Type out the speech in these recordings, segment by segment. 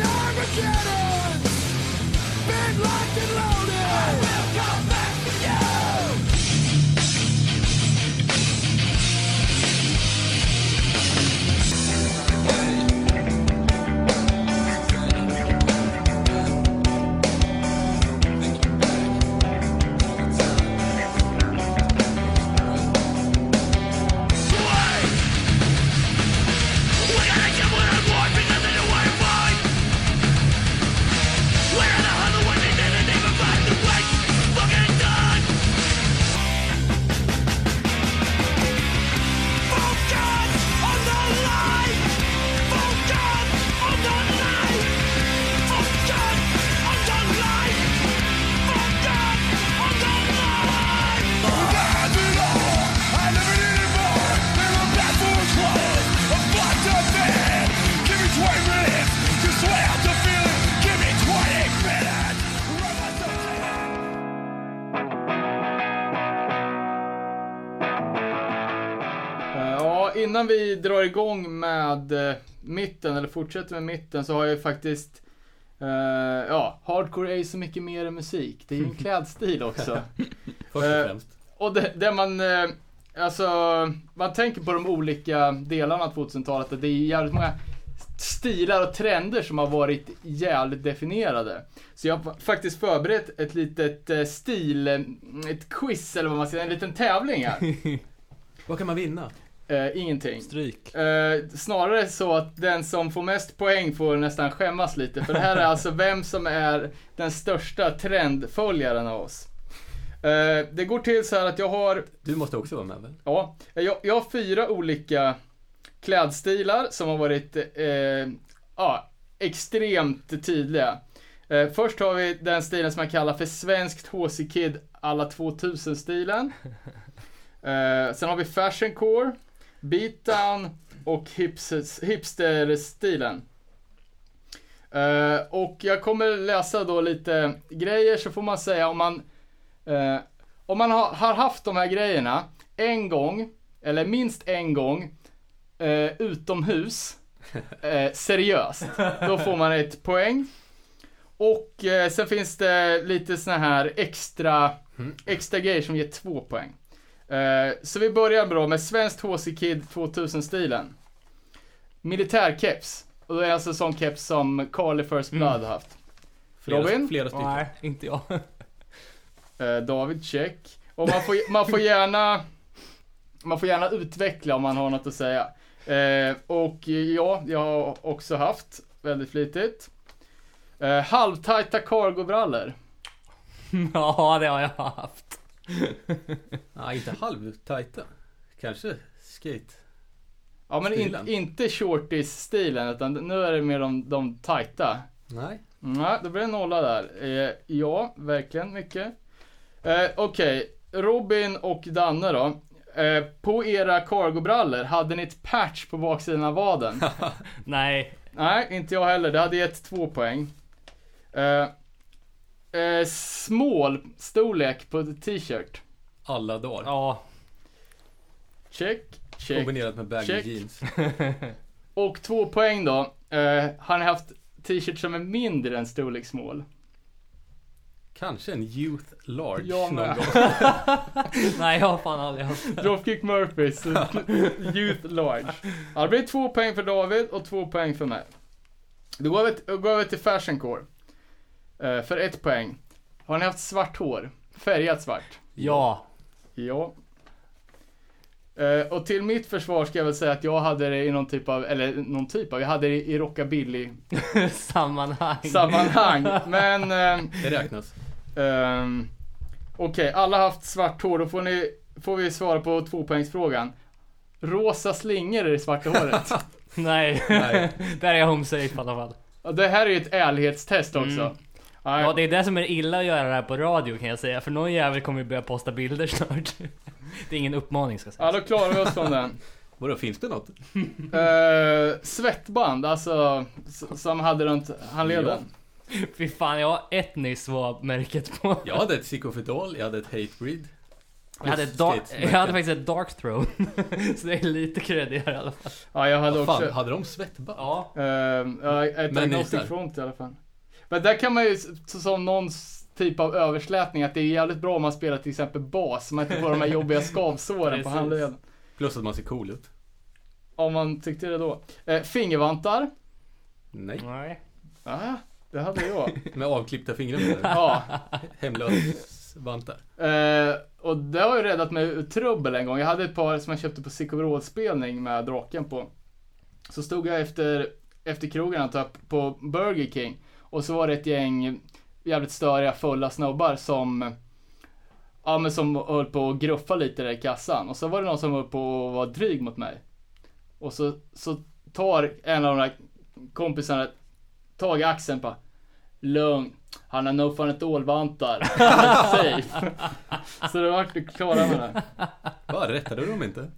Armageddon. Been locked and loaded. Drar igång med eh, mitten, eller fortsätter med mitten, så har jag ju faktiskt eh, ja, hardcore är ju så mycket mer än musik. Det är ju en klädstil också. Först och Eh, främst. Och det, det man, eh, alltså, man tänker på de olika delarna av 2000-talet, att det är jävligt många stilar och trender som har varit jävligt definierade. Så jag har faktiskt förberett ett litet stil, ett quiz eller vad man säga, en liten tävling här. Vad kan man vinna? Eh, ingenting. Stryk. Eh, snarare så att den som får mest poäng får nästan skämmas lite. För det här är alltså vem som är den största trendföljaren av oss. Eh, det går till så här att jag har, Du måste också vara med väl? ja, jag, jag har fyra olika klädstilar som har varit, eh, ja, extremt tydliga. Eh, först har vi den stilen som man kallar för svenskt HC Kid alla 2000-stilen. Eh, sen har vi fashioncore, beatdown och hips- hipster-stilen. Eh, och jag kommer läsa då lite grejer så får man säga om man eh, om man har, har haft de här grejerna en gång, eller minst en gång, eh, utomhus, seriöst, då får man ett poäng. Och sen finns det lite såna här extra, extra grejer som ger två poäng. Eh, så vi börjar bra med svenskt HC Kid 2000-stilen. Militärkeps. Och det är alltså sån keps som Carly First Blood har haft. Flera, Robin? Flera stycken. Nej, inte jag. Eh, David, check. Och man får, man får gärna man får gärna utveckla om man har något att säga. Eh, och ja, jag har också haft väldigt flitigt. Eh, halvtajta cargobrallor. ja, det har jag haft. Nej, inte halvtajta. Kanske skate. Ja men in, inte shorties-stilen utan nu är det mer de, de tajta. Nej. Nej, då blir det nolla där. Eh, ja, verkligen mycket. Eh, Okej, Robin och Danne då. Eh, på era cargobrallor, hade ni ett patch på baksidan av vaden? Nej. Nej, inte jag heller. Det hade gett två poäng. Eh, small storlek på t-shirt. Alla dagar. Ja. Check, check. Kombinerat med baggy Check. jeans. Och två poäng då. Eh, har ni haft t-shirt som är mindre än storlek small? Kanske en youth large Jag någon gång. Nej, jag har fan aldrig haft det. Dropkick Murphys Youth Large. Ja, det blir två poäng för David och två poäng för mig. Då går vi, då går vi till Fashion Core. Eh, för ett poäng. Har ni haft svart hår? Färgat svart? Ja. Ja. Eh, och till mitt försvar ska jag väl säga att jag hade det i någon typ av, eller någon typ av, jag hade det i rockabilly-sammanhang. Sammanhang. Men, eh, Det räknas. Ehm, Okej, alla har haft svart hår. Då får, ni, får vi svara på tvåpoängsfrågan. Rosa slingor i det svarta håret. Nej. Nej. Där är jag home safe i alla fall. Det här är ju ett ärlighetstest också. Mm. Ja, det är det som är illa att göra det här på radio kan jag säga. För någon jävel kommer ju börja posta bilder snart. Det är ingen uppmaning ska jag säga. ja, då klarar vi oss från den. Vadå, finns det något? Uh, svettband, alltså, som hade runt handleden. Fy fan, jag har ett nyss var märket på. Jag hade ett Psychofidol, jag hade ett Hatebreed. Jag hade, ett dark, jag hade faktiskt ett dark throne. så det är lite creddigare i alla fall. Ja, jag hade Vad fan, också... hade de svettband? Ja. Ehm, ja, ett Men agnostic front i alla fall. Men där kan man ju, som någon typ av överslätning, att det är jävligt bra om man spelar till exempel bas, så man inte får de här jobbiga skavsåren på handleden. Plus att man ser cool ut. Om man tyckte det då. Eh, fingervantar. Nej. Nej. Ja, det hade jag. Med avklippta fingrar menar? Ja. Hemlös-vantar. Eh, och det har ju räddat mig ur trubbel en gång. Jag hade ett par som jag köpte på psykorådspelning med draken på. Så stod jag efter, efter krogen antar jag, på Burger King. Och så var det ett gäng jävligt störiga fulla snubbar som Ja men som höll på att gruffa lite där i kassan. Och så var det någon som höll på att vara dryg mot mig. Och så, så tar en av de där kompisarna tag i axeln på Lugn. Han har nog fan ett ålvantar. Han är safe. Så det vart du klara med det. Va, rättade du dem inte?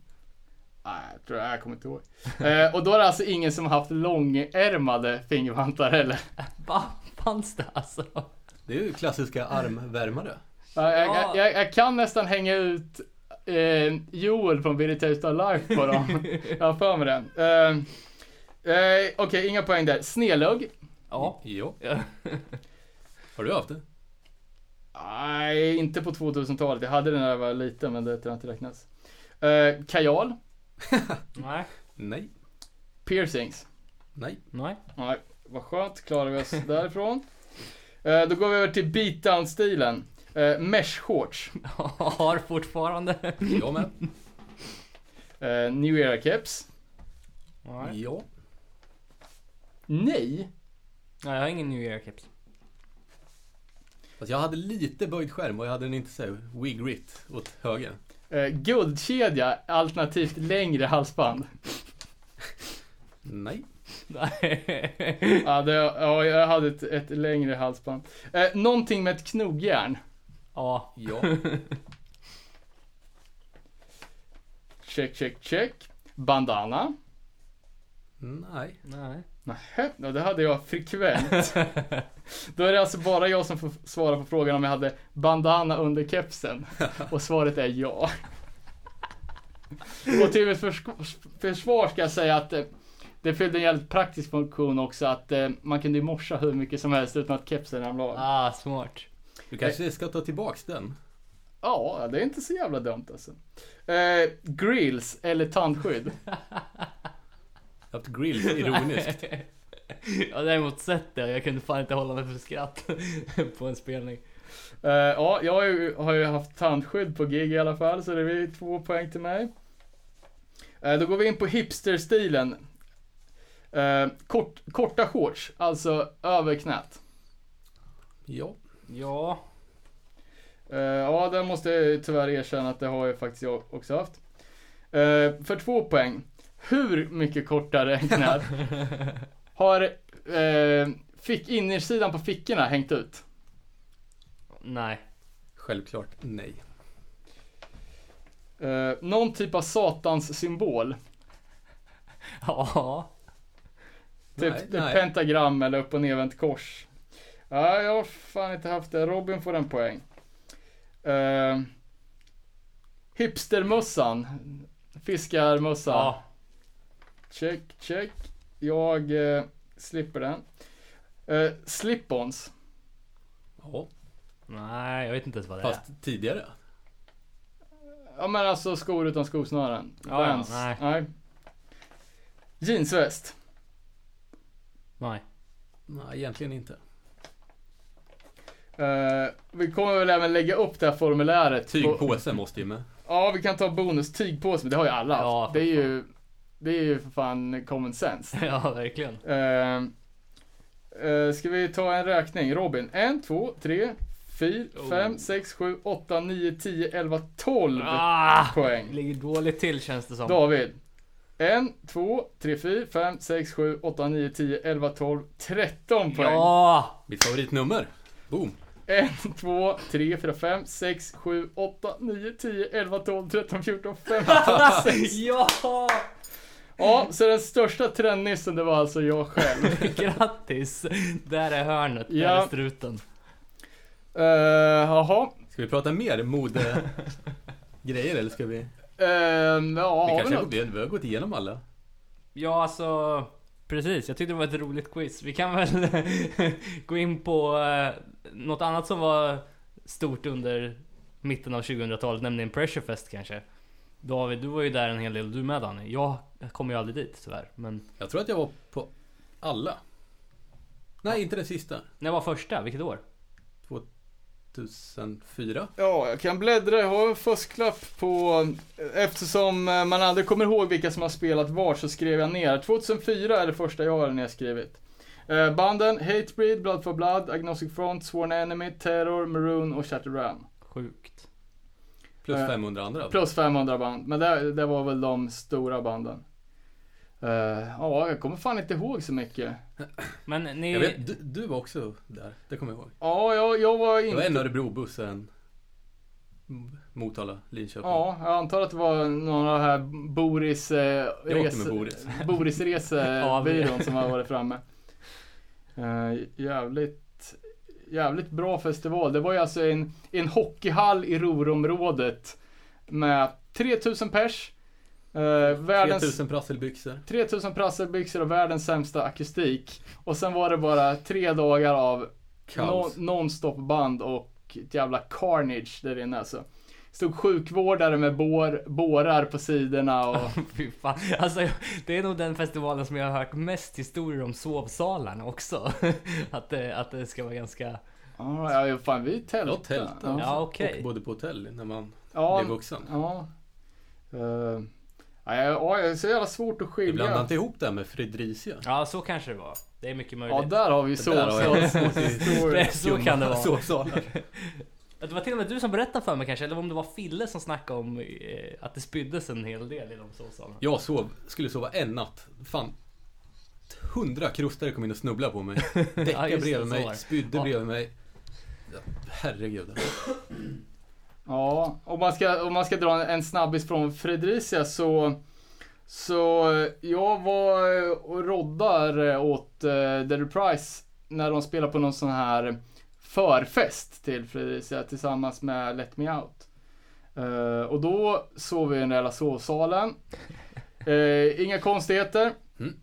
Nej, jag tror jag kommer inte ihåg. Eh, och då är det alltså ingen som har haft långärmade fingervantar heller. Va? Fanns det alltså? Det är ju klassiska armvärmare. Jag, jag, jag, jag kan nästan hänga ut eh, Joel från Biritator Life på dem. jag har för mig det. Eh, eh, Okej, inga poäng där. Snelugg. Ja. Jo. Ja. Har du haft det? Nej, inte på 2000-talet. Jag hade den när jag var liten, men det tror jag inte räknas. Eh, kajal. Nej. Nej. Piercings. Nej. Nej. Nej, vad skönt. Klarar vi oss därifrån. Eh, då går vi över till beatdown-stilen. Eh, mesh shorts. Har fortfarande. Jag med. Eh, New Era keps. Nej. Ja. Nej. Nej, jag har ingen New Year keps. Fast jag hade lite böjd skärm och jag hade den inte så här wig rit åt höger. Eh, guldkedja alternativt längre halsband. Nej. Nej. Ja, det, ja jag hade ett, ett längre halsband. Eh, någonting med ett knogjärn. Ja. Ja. Check, check, check. Bandana. Nej. Nej. Nähä, ja, det hade jag frekvent. Då är det alltså bara jag som får svara på frågan om jag hade bandana under kepsen. Och svaret är ja. Och till mitt förs- försvar ska jag säga att eh, det fyllde en jävligt praktisk funktion också att eh, man kunde morsa hur mycket som helst utan att kepsen ramlade av. Ah, smart. Du kanske ska ta tillbaks den? Ja, det är inte så jävla dumt alltså. Eh, grills eller tandskydd. Jag har haft grills ironiskt. Jag har däremot sett det och jag kunde fan inte hålla mig för skratt på en spelning. Eh, ja, jag har ju, har ju haft tandskydd på gig i alla fall, så det blir två poäng till mig. Eh, då går vi in på hipsterstilen. Eh, kort, korta shorts, alltså över knät. Ja. Ja. Eh, ja, där måste jag tyvärr erkänna att det har jag faktiskt jag också haft. Eh, för två poäng. Hur mycket kortare än knät har eh, fick innersidan på fickorna hängt ut? Nej. Självklart nej. Eh, någon typ av satans symbol. Ja. Typ nej, nej. pentagram eller upp och nervänt kors. Ja, jag har fan inte haft det. Robin får en poäng. Uh, hipstermössan. Fiskarmössan. Ja. Check, check. Jag eh, slipper den. Uh, Slip-ons. Ja. Nej, jag vet inte ens vad det är. Fast tidigare. Ja men alltså skor utan skosnören. Ja, ja, Vans. nej. nej. Jeansväst. Nej. Nej, egentligen inte. Eh, vi kommer väl även lägga upp det här formuläret. på- måste ju med. Ja, vi kan ta bonus tygpåse, men det har ju alla haft. Ja, det är ju, det är ju för fan common sense. Ja, verkligen. Uh, uh, ska vi ta en räkning? Robin, 1, 2, 3, 4, Oh. 5, 6, 7, 8, 9, 10, 11, 12 Ah! poäng. Ligger dåligt till känns det som. David. 1, 2, 3, 4, 5, 6, 7, 8, 9, 10, 11, 12, 13 poäng. Ja! Mitt favoritnummer. Boom. 1, 2, 3, 4, 5, 6, 7, 8, 9, 10, 11, 12, 13, 14, 15, 16. Ja! Ja, så den största trendnissen det var alltså jag själv. Grattis! Där är hörnet, där Ja. är struten. Eh, Jaha, Ska vi prata mer mode? grejer eller ska vi? Ehm, ja, Vi har vi kanske något? vi, vi har gått igenom alla. Ja, alltså precis. Jag tyckte det var ett roligt quiz. Vi kan väl gå in på eh, något annat som var stort under mitten av 2000-talet, nämligen Pressure Fest kanske. David, du var ju där en hel del, du med Danny. Jag kom ju aldrig dit tyvärr, men Jag tror att jag var på alla. Nej, inte den sista. när var första? Vilket år? 2004. Ja, jag kan bläddra. Jag har en fusklapp på... Eftersom eh, man aldrig kommer ihåg vilka som har spelat var så skrev jag ner. 2004 är det första jag har nedskrivit. Eh, banden Hatebreed, Blood for Blood, Agnostic Front, Sworn Enemy, Terror, Maroon och Shatteram. Sjukt. Plus Eh, 500 andra. Plus 500 band. Men det, det var väl de stora banden. Eh, ja, jag kommer fan inte ihåg så mycket. Men ni... Jag vet, du, du var också där. Det kommer jag ihåg. Ja, jag, jag var Det var en inte... Örebrobuss, en Motala, Linköping. Ja, jag antar att det var någon av de här Boris... Eh, Jag åkte med Boris. Boris Ja, resebyrån som har varit framme. Eh, jävligt, jävligt bra festival. Det var ju alltså en, en hockeyhall i Ruhrområdet med 3000 pers. Eh, världens, 3000 prasselbyxor. 3000 prasselbyxor och världens sämsta akustik. Och sen var det bara tre dagar av non- non-stop band och ett jävla carnage där inne alltså. Stod sjukvårdare med bår, bårar på sidorna och... Fy fan. Alltså, det är nog den festivalen som jag har hört mest historier om sovsalarna också. att, det, att det ska vara ganska... Ja, ja, fan vi tältade. Ja, tält. Ja. Okej. Och bodde på hotell när man Ja, blev vuxen. ja. Uh, ja, ja, det är så jävla svårt att Vi blandade skilja. inte ihop det här med Fredricia. Ja, så kanske det var. Det är mycket möjligt. Ja, där har vi Det där har jag sovsal. svårt i- Det- så kan det vara. Det var till och med du som berättade för mig kanske, eller om det var Fille som snackade om eh, att det spyddes en hel del i de sovsalarna. Jag sov, skulle sova en natt. Fan. Hundra krostare kom in och snubblade på mig. Ja, Däckade det, bredvid mig, spydde Ja. bredvid mig. Ja, Herregud. Ja, om man ska, om man ska dra en, snabbis från Fredricia så så eh, jag var eh, och roddar eh, åt uh, The Reprise när de spelar på någon sån här förfest till Fredricia tillsammans med Let Me Out. Eh, och då sov vi i den där sovsalen. Eh, inga konstigheter. Mm.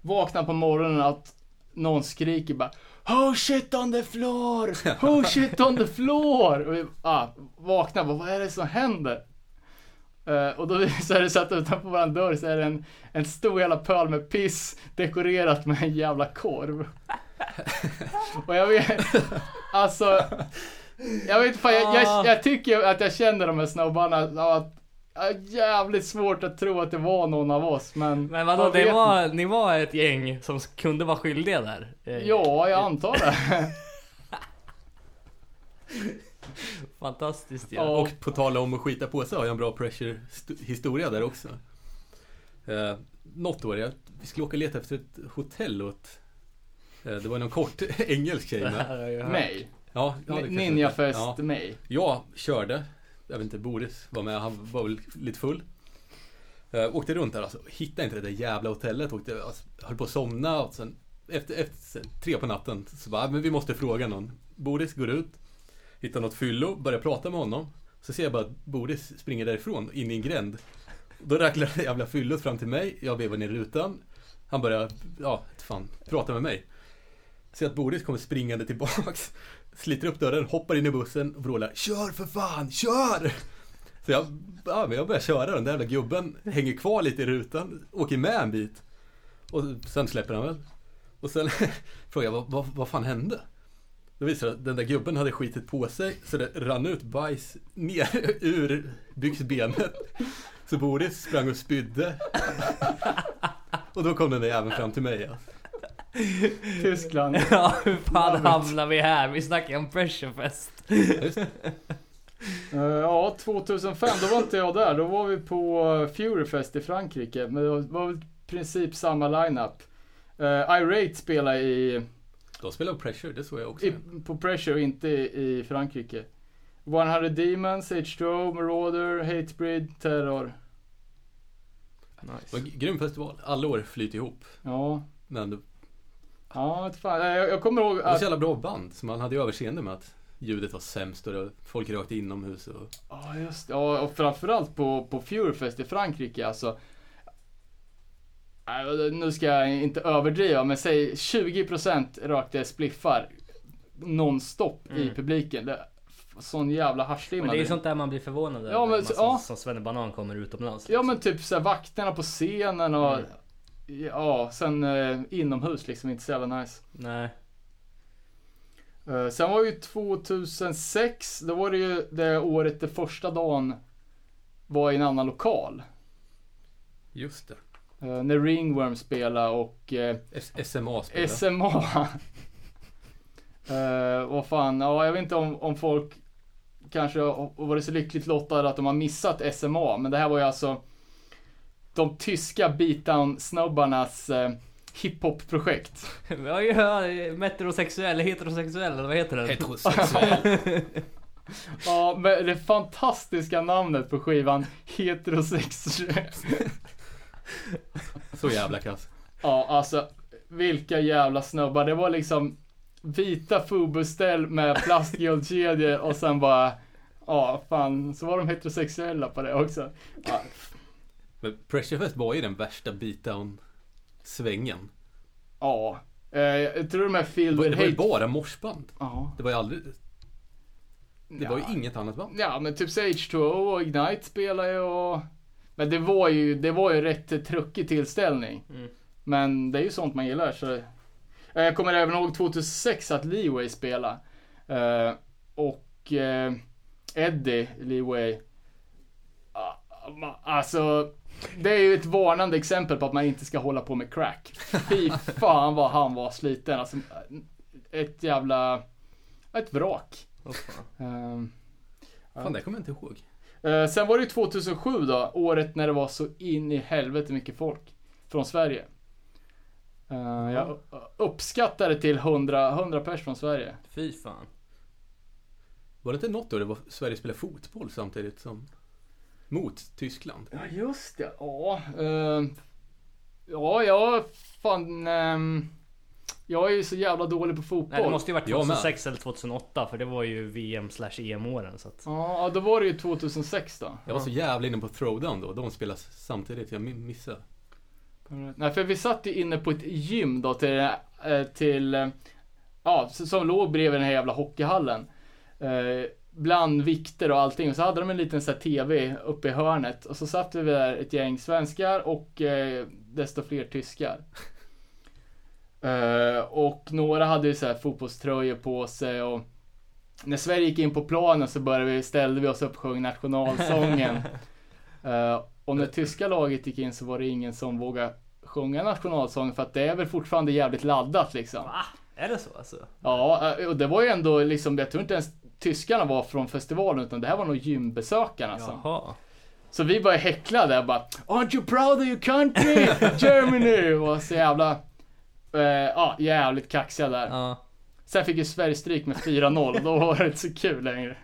Vaknar på morgonen att någon skriker bara Oh shit on the floor! Oh shit on the floor! Och vi ah, vaknar bara, vad är det som händer? Eh, och då visar det sig att utanför våran dörr så är det en, en stor jävla pöl med piss dekorerat med en jävla korv. Och jag vet, alltså, jag vet inte fan, jag, jag, jag tycker att jag känner de här snubbarna, att jävligt svårt att tro att det var någon av oss, men... Men vadå, det var, ni var ett gäng som kunde vara skyldiga där? Eh, Ja, jag antar det. Fantastiskt ja. Och på tal om att skita på sig har jag en bra pressure st- historia där också. Eh, något år, jag, vi skulle åka och leta efter ett hotell åt Det var någon kort engelsk tjej med. jag. Mig. Ja, ja, Ninjafest Ja. mig. Jag körde, jag vet inte, Boris var med, han var väl lite full. Uh, åkte runt där alltså, hittade inte det där jävla hotellet, åkte, alltså, höll på att somna och sen efter, efter tre på natten så bara, "Ah, men vi måste fråga någon. Boris går ut, hittar något fyllo, börjar prata med honom. Så ser jag bara att Boris springer därifrån, in i en gränd. Då räknar det jävla fyllot fram till mig, jag vevar ner rutan. Han börjar, ja, fan, prata med mig. Ser att Boris kommer springande tillbaks Sliter upp dörren, hoppar in i bussen och vrålar Kör för fan, kör! Så jag, ja, men jag börjar köra, den där jävla gubben hänger kvar lite i rutan, åker med en bit. Och sen släpper han väl. Och sen frågar jag, vad, vad, vad fan hände? Då visar det att den där gubben hade skitit på sig så det rann ut bajs ner ur byxbenet. Så Boris sprang och spydde. Och då kom den där jäveln fram till mig. Alltså. Tyskland. Ja, hur fan hamnar vi här? Vi snackar om Pressurefest. Eh, ja, 2005, då var inte jag där. Då var vi på eh, Furyfest i Frankrike. Men det var- i princip samma lineup. Uh, Irate spelade i, De spelar Pressure, det såg jag också. i, på Pressure, inte i, i Frankrike. 100 Demons, H2O, Marauder, Hatebreed, Terror. Det var en grym festival. Alla år flyter ihop. Ja, Men ja fan. Jag, jag kommer ihåg var så att... jävla bra band. Så man hade ju överseende med att ljudet var sämst och det folk rökte inomhus och... Ja, just det. Ja, och framförallt på, på Furefest i Frankrike alltså. Nu ska jag inte överdriva, men säg 20% rökte spliffar nonstop i Mm. publiken. Det, sån jävla haschlimma. Men det är ju sånt där man blir förvånad över. Ja, men man så- som, ja. som Svennebanan kommer utomlands. Ja men typ såhär vakterna på scenen och Mm. Ja, sen eh, inomhus liksom, inte så jävla nice. Nej. Eh, sen var ju 2006, då var det ju det året det första dagen var i en annan lokal. Just det. Eh, när Ringworm spelade och eh, SMA spelade. SMA. uh, vad fan, ja jag vet inte om, om folk kanske har varit så lyckligt lottade att de har missat SMA, men det här var ju alltså de tyska beatdown-snubbarnas uh, hiphop-projekt. Ja, ja, metrosexuell, heterosexuell, eller vad heter det? Heterosexuell. Ja, med det fantastiska namnet på skivan, heterosexuell. Så jävla kass. Ja, alltså vilka jävla snubbar. Det var liksom vita Fubu-ställ med plastguldkedjor och sen bara, ja fan, så var de heterosexuella på det också. Ja, Men Pressurefest var ju den värsta beatdown-svängen. ja. Eh, jag tror de här Det Filled var, det var ju bara morsband. Ja. Det var ju aldrig... Det var ju Ja. inget annat band. Ja, men typ så H2O och Ignite spelar ju och... Men det var ju, det var ju rätt truckig tillställning. Mm. Men det är ju sånt man gillar så... Eh, Jag kommer även ihåg 2006 att Leeway spelade. Eh, och eh, Eddie Leeway. ah, ma- Alltså, det är ju ett varnande exempel på att man inte ska hålla på med crack. Fy fan vad han var sliten. Alltså, ett jävla... Ett vrak. Åh, fan. Fan, det kommer jag inte ihåg. Eh, sen var det ju 2007 då, året när det var så in i helvete mycket folk från Sverige. Eh, jag u- uppskattar det till 100, 100 pers från Sverige. Fy fan. Var det inte något år det var Sverige spelade fotboll samtidigt som... Mot Tyskland? Ja, just det. Ja, uh, ja, jag fan... ehm, jag är ju så jävla dålig på fotboll. Nej, det måste ju varit Jag med. 2006 eller 2008 för det var ju VM slash EM-åren så att... Ja, då var det ju 2006 då. Jag var så jävla inne på Throwdown då. De spelade samtidigt. Jag mi- missade. Nej, för vi satt ju inne på ett gym då till, eh, till eh, ja, som låg bredvid den här jävla hockeyhallen. Bland vikter och allting. Och så hade de en liten så TV uppe i hörnet. Och så satt vi där ett gäng svenskar och eh, desto fler tyskar. Eh, och några hade ju så här fotbollströjor på sig och när Sverige gick in på planen så började vi, ställde vi oss upp och sjöng nationalsången. Eh, och när tyska laget gick in så var det ingen som vågade sjunga nationalsången för att det är väl fortfarande jävligt laddat liksom. Va? Är det så alltså? Ja, eh, och det var ju ändå liksom, jag tror inte ens tyskarna var från festivalen utan det här var nog gymbesökarna. Jaha. Så vi började häckla där bara Aren't you proud of your country? Germany! Och så jävla, eh, ja jävligt kaxiga där. Ja. Sen fick ju Sverige stryk med 4-0, då var det inte så kul längre.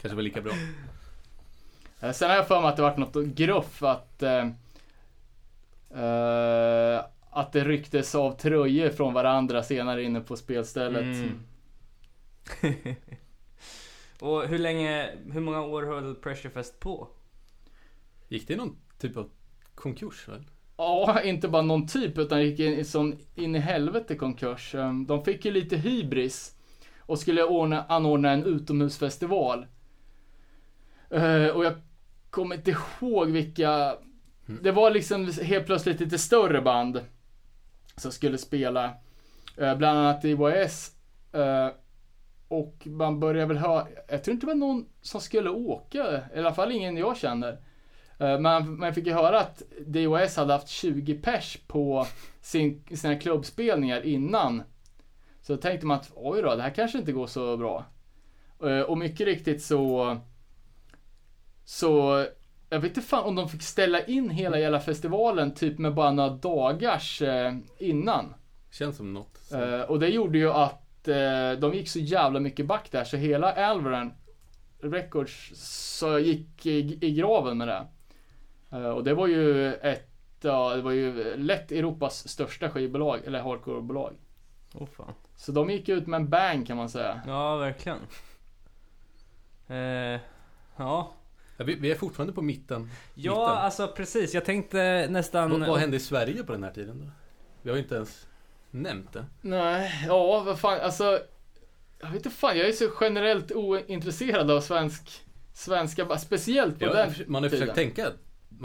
Kanske var lika bra. Eh, Sen har jag för mig att det varit något gruff att eh, eh, att det rycktes av tröjor från varandra senare inne på spelstället. Mm. Och hur länge, hur många år höll Pressurefest på? Gick det i någon typ av konkurs väl? Ja, inte bara någon typ utan gick in i sån in i helvete konkurs. Eh, De fick ju lite hybris och skulle ordna, anordna en utomhusfestival. Eh, och jag kommer inte ihåg vilka... Det var liksom helt plötsligt lite större band som skulle spela. Eh, bland annat IYS. Och man började väl höra, jag tror inte det var någon som skulle åka, i alla fall ingen jag känner. Eh, Man, man fick ju höra att DOS hade haft 20 pers på sin, sina klubbspelningar innan. Så då tänkte man att oj då, det här kanske inte går så bra. Eh, Och mycket riktigt så så jag vet inte fan om de fick ställa in hela jävla festivalen typ med bara några dagars eh, innan. Känns som något. Eh, och det gjorde ju att de gick så jävla mycket back där så hela Alvaran Records så gick i, i graven med det. Eh, och det var ju ett, ja det var ju lätt Europas största skivbolag, eller hardcorebolag. Åh fan. Så de gick ut med en bang kan man säga. Ja, verkligen. Eh, ja. Ja, vi, vi är fortfarande på mitten. Ja, Mitten. alltså precis. Jag tänkte nästan... Vad, vad hände i Sverige på den här tiden då? Vi har ju inte ens nämnt det. Nej, ja vad fan, alltså. Jag vet inte fan, jag är så generellt ointresserad av svensk, svenska, speciellt på Ja, den man har tiden. försökt tänka.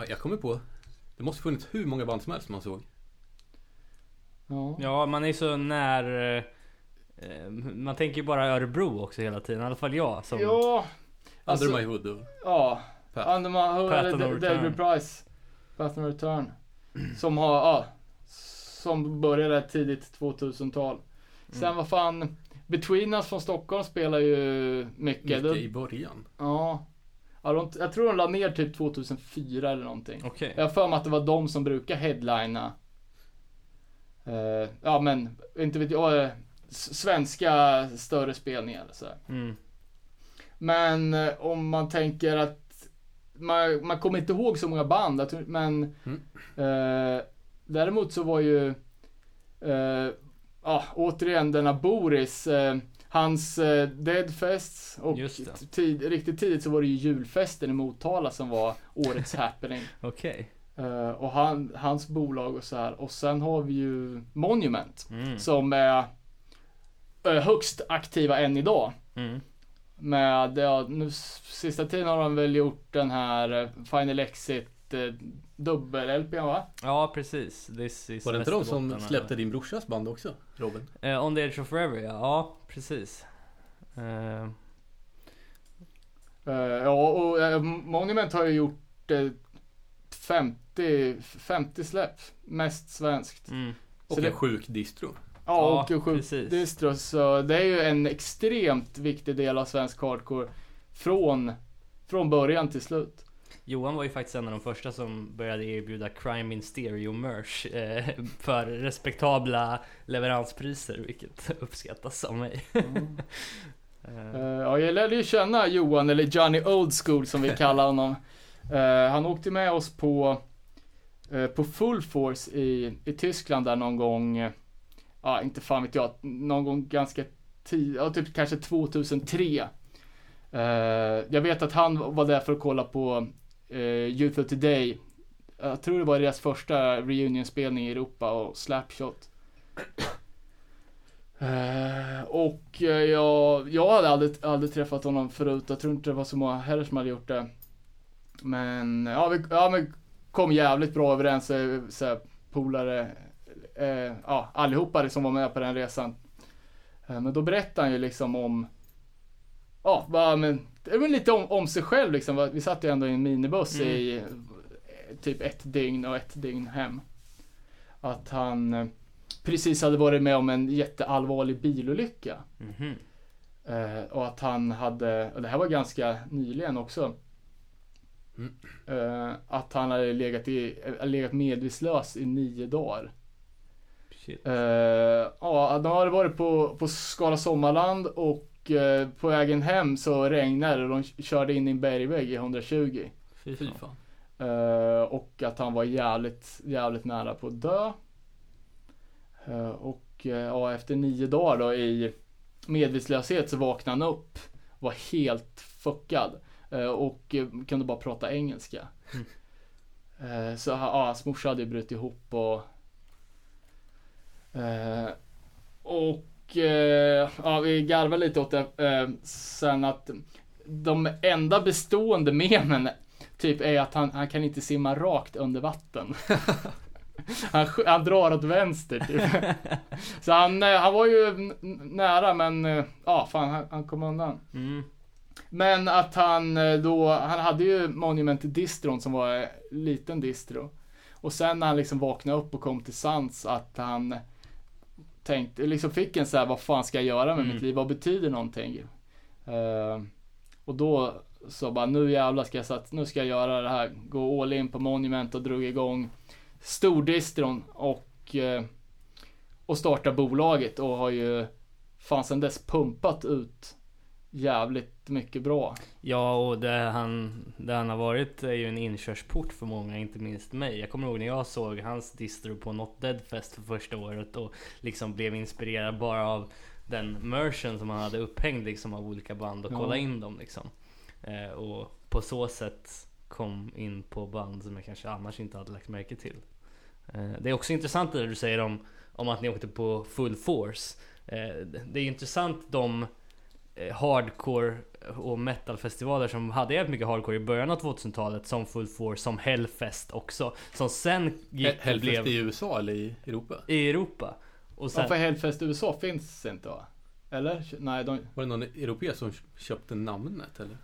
Jag kommer på. Det måste funnits hur många band som helst man såg. Ja. Ja, man är så när... eh, Man tänker ju bara Örebro också hela tiden. I alla fall jag. Som, ja, alltså, Under My Hood och ja. Pat. Under my hood. David Price. Path and Return. Som har, ja. Som började tidigt 2000-tal. Sen Mm. vad fan, Between Us från Stockholm spelar ju mycket. mycket i början. Ja. ja de, jag tror de la ner typ 2004 eller någonting. Okej. Jag har för mig att det var de som brukar headlina. Eh, ja men, inte vet jag, s- svenska större spelningar. Så. Mm. Men eh, om man tänker att man, man kommer inte ihåg så många band, men Mm. Däremot så var ju, eh, ja återigen denna Boris, eh, hans eh, Deadfests och tid, riktigt tidigt så var det ju julfesten i Motala som var årets happening. Okej. Eh, och han, hans bolag och så här. Och sen har vi ju Monument Mm. som är eh, högst aktiva än idag. Mm. Med, ja, nu sista tiden har de väl gjort den här eh, Final Exit eh, dubbel-LPn va? Ja, precis. This is Var det inte de som Västerbotten, släppte din brorsas band också? Robin? Eh, on the edge of forever, ja. Ja, precis. Eh, Eh, ja, och eh, Monument har ju gjort eh, 50, 50 släpp. Mest svenskt. mm. Och Så det- en sjuk distro. Ja, Ja, och sju precis. distro. Så det är ju en extremt viktig del av svensk hardcore. Från, från början till slut. Johan var ju faktiskt en av de första som började erbjuda Crime in Stereo merch eh, för respektabla leveranspriser, vilket uppskattas av mig. Eh, ja, jag lärde ju känna Johan, eller Johnny Old School som vi kallar honom. Eh, han åkte med oss på, på Full Force i, i Tyskland där någon gång, ja inte fan vet jag, någon gång ganska tidigt, ja typ kanske 2003. Eh, jag vet att han var där för att kolla på eh, Youth of Today. Jag tror det var deras första reunionspelning i Europa och Slapshot. Uh, och eh, uh, jag, jag hade aldrig, aldrig träffat honom förut. Jag tror inte det var så många heller som hade gjort det. Men ja, vi ja, men kom jävligt bra överens. Eh, så polare, uh, ja, allihopa som var med på den resan. Men då berättade han ju liksom om, ja, va, men, var lite om, om sig själv liksom. Vi satt ju ändå i en minibuss Mm. i eh, typ ett dygn och ett dygn hem. Att han eh, precis hade varit med om en jätteallvarlig bilolycka. mhm. Eh, och att han hade, och det här var ganska nyligen också. Mm. Eh, att han hade legat, i, eh, legat medvetslös i nio dagar. Shit. Eh, ja, de hade varit på, på Skala Sommarland och eh, på vägen hem så regnade det och de körde in i en bergvägg i 120. Fy fan. Eh, och att han var jävligt, jävligt nära på att dö. Eh, och eh, ja, efter nio dagar då i medvetslöshet så vaknade han upp. Var helt fuckad. eh, och kunde bara prata engelska. Eh, så ja, hans morsa hade brutit ihop och och eh, ja, vi garvade lite åt det eh, sen att de enda bestående memen typ är att han, han kan inte simma rakt under vatten. han, han drar åt vänster typ. Så han, eh, han var ju nära men eh, ja, fan han, han kom undan. Mm. Men att han då, han hade ju Monument distron som var en liten distro. Och sen när han liksom vaknade upp och kom till sans att han tänkte, liksom fick en så här, vad fan ska jag göra med Mm. mitt liv? Vad betyder någonting? Eh, och då så bara, nu jävlar ska jag sats, nu ska jag göra det här. Gå all in på Monument och drog igång stordistron och, eh, och starta bolaget och har ju fan sen dess pumpat ut jävligt mycket bra. Ja, och det han, det han har varit är ju en inkörsport för många, inte minst mig. Jag kommer ihåg när jag såg hans distro på Not Dead Fest för första året och liksom blev inspirerad bara av den merchen som han hade upphängd liksom av olika band och Ja. kolla in dem liksom. Eh, och på så sätt kom in på band som jag kanske annars inte hade lagt märke till. Eh, det är också intressant det du säger om, om att ni åkte på full force. Eh, det är intressant de hardcore och metalfestivaler som hade jävligt mycket hardcore i början av 2000-talet som Full Force, som Hellfest också. Som sen gick och Hellfest blev i USA eller i Europa? i Europa. Och sen, Ja, för Hellfest USA finns inte va? Eller? Nej, de... Var det någon europé som köpte namnet eller?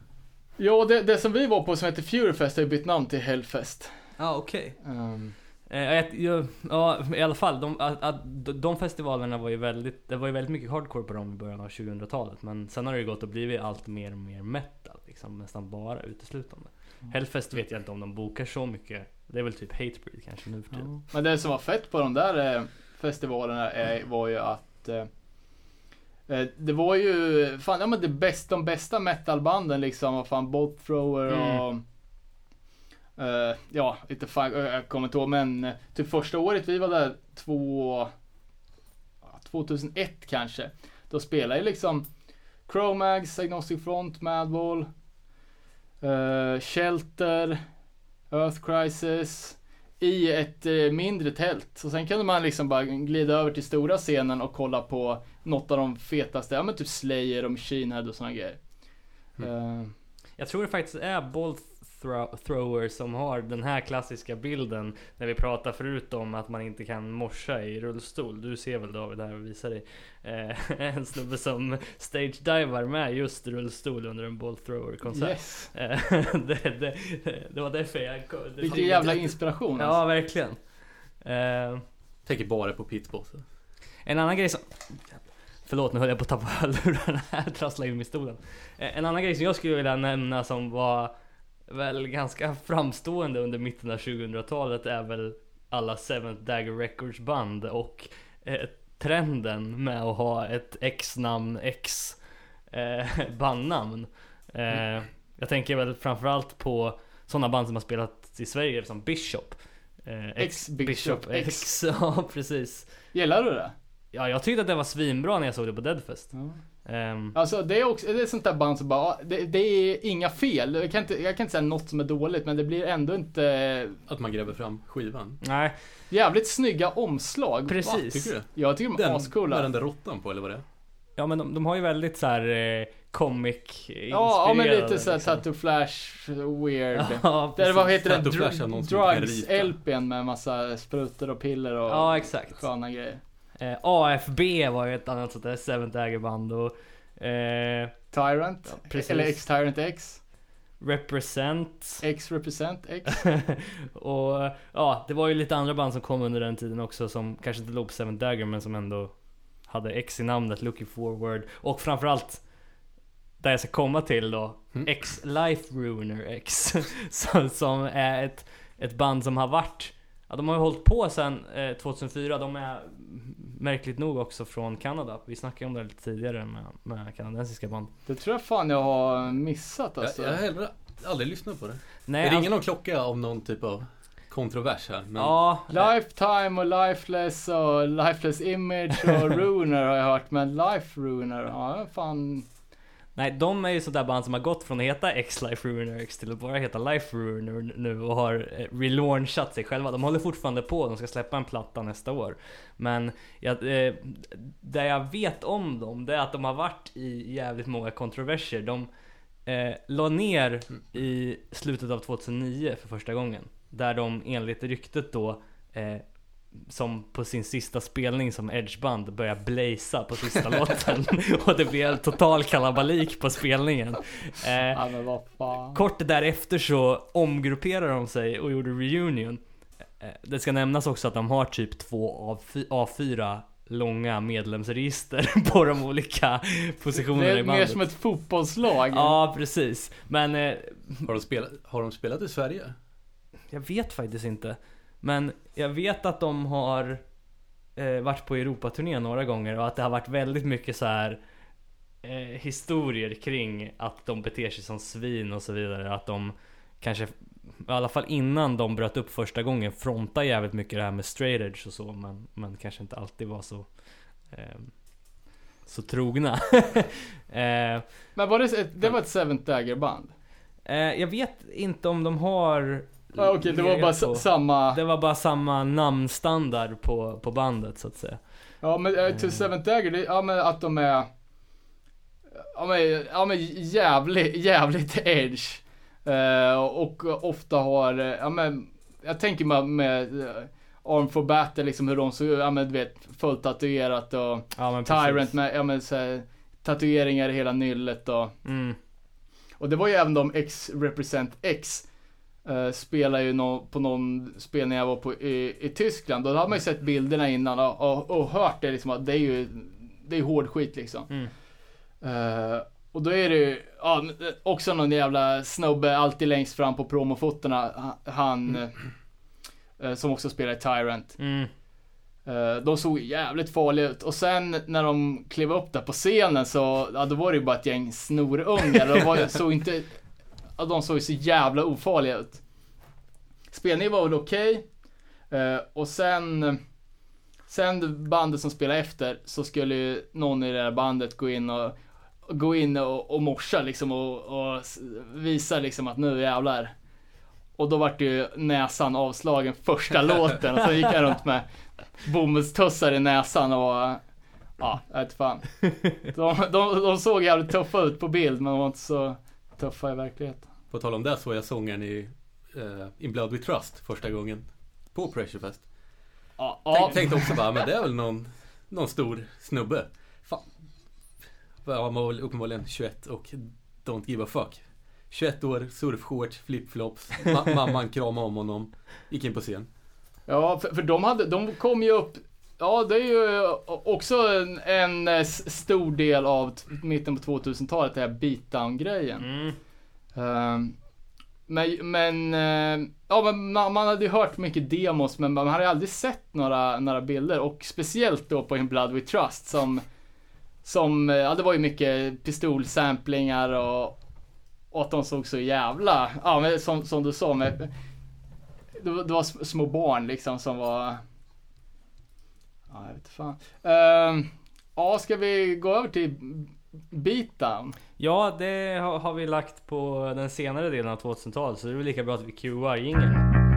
Jo, det, det som vi var på som heter Furyfest har ju bytt namn till Hellfest. Ja okej. Ehm, Eh, jag- jag- ja i alla fall, de, att, att, de festivalerna var ju väldigt, det var ju väldigt mycket hardcore på dem i början av 2000-talet. Men sen har det ju gått och blivit allt mer och mer metal. Liksom, nästan bara uteslutande. Hellfest vet jag inte om de bokar så mycket. Det är väl typ Hatebreed kanske nu för tiden. Men det som var fett på de där eh, festivalerna är, var ju att eh, eh, det var ju, fan ja men det bästa, de bästa metalbanden liksom, vad fan, Bolt Thrower Mm. Eh, Ja, inte fan, eh, jag kommer inte ihåg men eh, typ första året vi var där två, ja, 2001 kanske. Då spelade ju liksom Chromags, Agnostic Front, Madball, eh, Shelter, Earth Crisis i ett eh, mindre tält. Så sen kunde man liksom bara glida över till stora scenen och kolla på något av de fetaste, ja men typ Slayer och Machine Head och såna grejer. Eh, Jag tror det faktiskt är Bolt thro- Thrower som har den här klassiska bilden när vi pratar förut om att man inte kan morsa i rullstol. Du ser väl David här och visar dig. Eh, en snubbe som stage-divar med just rullstol under en Bolt Thrower konsert. yes. Eh, det, det, det var därför jag... kom- det- Vilken jävla inspiration Ja, alltså. verkligen. Eh, Tänker bara på pitboss. en annan grej som... Förlåt, nu höll jag på att tappa hörlurarna här, trassla in i stolen. Eh, En annan grej som jag skulle vilja nämna som var väl ganska framstående under mitten av 2000-talet är väl alla Seventh Dagger Records band och eh, trenden med att ha ett X-namn, X eh, bandnamn. Eh, jag tänker väl framförallt på sådana band som har spelat i Sverige som Bishop. Eh, Ex-Bishop X. X, ja precis. Gillar du det? Ja, jag tyckte att det var svinbra när jag såg det på Deadfest. Ehm, Alltså det är också, det är sånt där band som bara, det, det är inga fel. Jag kan, inte, jag kan inte säga något som är dåligt men det blir ändå inte Att man gräver fram skivan. nej, jävligt snygga omslag. precis. Tycker du? Jag tycker de är Den ascoola. med den där råttan på eller vad det är? Ja men de, de har ju väldigt så här eh, comic Ja, ja men lite såhär liksom. tattoo flash weird. Ja, Det är, vad heter det? Dr- någon som kan drugs rita. LPn med massa sprutor och piller och Ja, exakt. sköna grejer. Eh, AFB var ju ett annat sånt där Seventh Dagger-band och eh, Tyrant, Ja, eller X-Tyrant X, Represent X-Represent X. och ja, det var ju lite andra band som kom under den tiden också som kanske inte låg på Seventh Dagger men som ändå hade X i namnet, Looking Forward och framförallt där jag ska komma till då, Mm. X Life Ruiner X som, som är ett, ett band som har varit Ja, de har ju hållit på sedan eh, 2004. De är märkligt nog också från Kanada. Vi snackade om det lite tidigare med, med kanadensiska band. Det tror jag fan jag har missat alltså. Jag, jag har heller aldrig lyssnat på det. Nej, det ringer alltså- någon klocka om någon typ av kontrovers här. Men Ja, Lifetime och Lifeless och Lifeless Image och Runer har jag hört, men Life Runer, ja fan. Nej, de är ju sådär band som har gått från att heta X-Life Ruiner X till att bara heta Life Ruiner nu och har eh, relaunchat sig själva. De håller fortfarande på, de ska släppa en platta nästa år. Men jag, eh, det jag vet om dem, det är att de har varit i jävligt många kontroverser. De eh, la ner i slutet av 2009 för första gången. Där de enligt ryktet då eh, som på sin sista spelning som edgeband börjar blaza på sista låten och det blir en total kalabalik på spelningen. Eh, Ja men vad fan. kort därefter så omgrupperade de sig och gjorde reunion. Eh, det ska nämnas också att de har typ två av fy- A4 långa medlemsregister på de olika Det positionerna i är mer bandet. som ett fotbollslag. Ja, precis. Men eh, har, de spelat, har de spelat i Sverige? Jag vet faktiskt inte. Men jag vet att de har eh, varit på Europaturné några gånger och att det har varit väldigt mycket så här eh, historier kring att de beter sig som svin och så vidare. Att de kanske, i alla fall innan de bröt upp första gången, frontade jävligt mycket det här med straight edge och så. Men, men kanske inte alltid var så eh, så trogna. eh, Men var det, det var ett Seventh Dagger band? Eh, jag vet inte om de har... Ja, Okej, det var bara på- samma. Det var bara samma namnstandard på, på bandet så att säga. Ja men uh, To Seventh Dagger, det, ja men att de är... Ja men, ja, men jävligt, jävligt edge. Eh, och ofta har, eh, ja men, jag tänker med, med uh, Arm for Battle liksom hur de såg ut, ja men du vet, fullt tatuerat och Ja Tyrant med, ja men så här, tatueringar i hela nyllet och Mm. Och det var ju även de X Represent X uh, spelar ju nå- på någon spelning jag var på i, i Tyskland. Då hade man ju sett bilderna innan och, och, och hört det liksom att det är ju Det är hård skit liksom. Mm. Eh, och då är det ju ja, också någon jävla snubbe alltid längst fram på promofotona. ha- Han eh, som också spelar i Tyrant. Mm. Eh, De såg jävligt farliga ut och sen när de klev upp där på scenen så, ja då var det ju bara ett gäng snorungar. De var, såg inte, ja, de såg så jävla ofarliga ut. Spelningen var väl okej. Eh, och sen, sen bandet som spelade efter så skulle ju någon i det här bandet gå in och gå in och, och morsa liksom och, och visa liksom att nu jävlar. Och då vart ju näsan avslagen första låten och så gick han runt med bomullstussar i näsan och ja, jag vet fan. De, de, de såg jävligt tuffa ut på bild men de var inte så tuffa i verkligheten. På tal om det så jag sångaren i eh, In Blood We Trust första gången. På Pressurefest. Ja, Tänk, ja, tänkte också bara, men det är väl någon, någon stor snubbe. Fan. Han var väl uppenbarligen 21 och don't give a fuck. 21 år, surfshorts, flipflops. Ma- mamman kramade om honom. Gick in på scen. ja för, för de hade, de kom ju upp Ja, det är ju också en, en eh, stor del av mitten på 2000-talet, det här beatdown-grejen. Mm. Ehm, men, men, eh, ja, men man, man hade ju hört mycket demos men man hade aldrig sett några, några bilder och speciellt då på In Blood We Trust som, som, eh, ja det var ju mycket pistolsamplingar och, och att de såg så jävla, ja men som, som du sa med, det var, det var sm- små barn liksom som var, ja jag vet fan. Uh, ja, ska vi gå över till beatdown? Ja, det har, har vi lagt på den senare delen av 2000-talet så det är väl lika bra att vi cuear jingeln.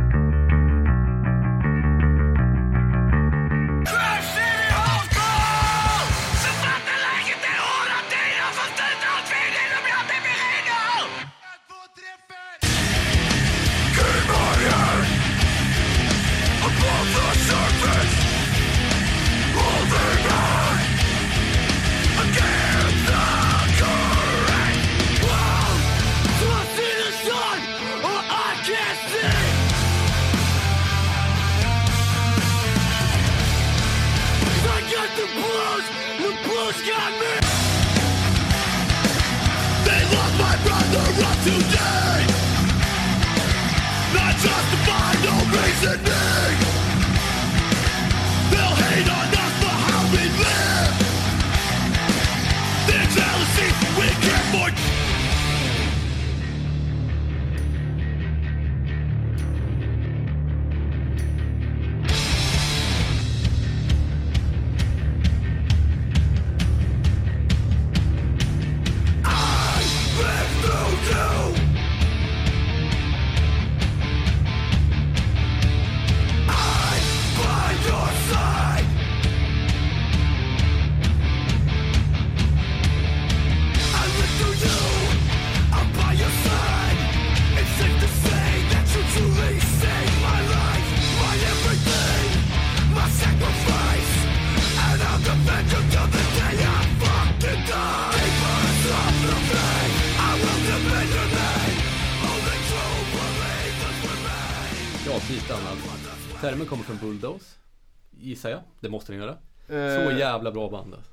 Det måste den göra. Så Eh, jävla bra band alltså.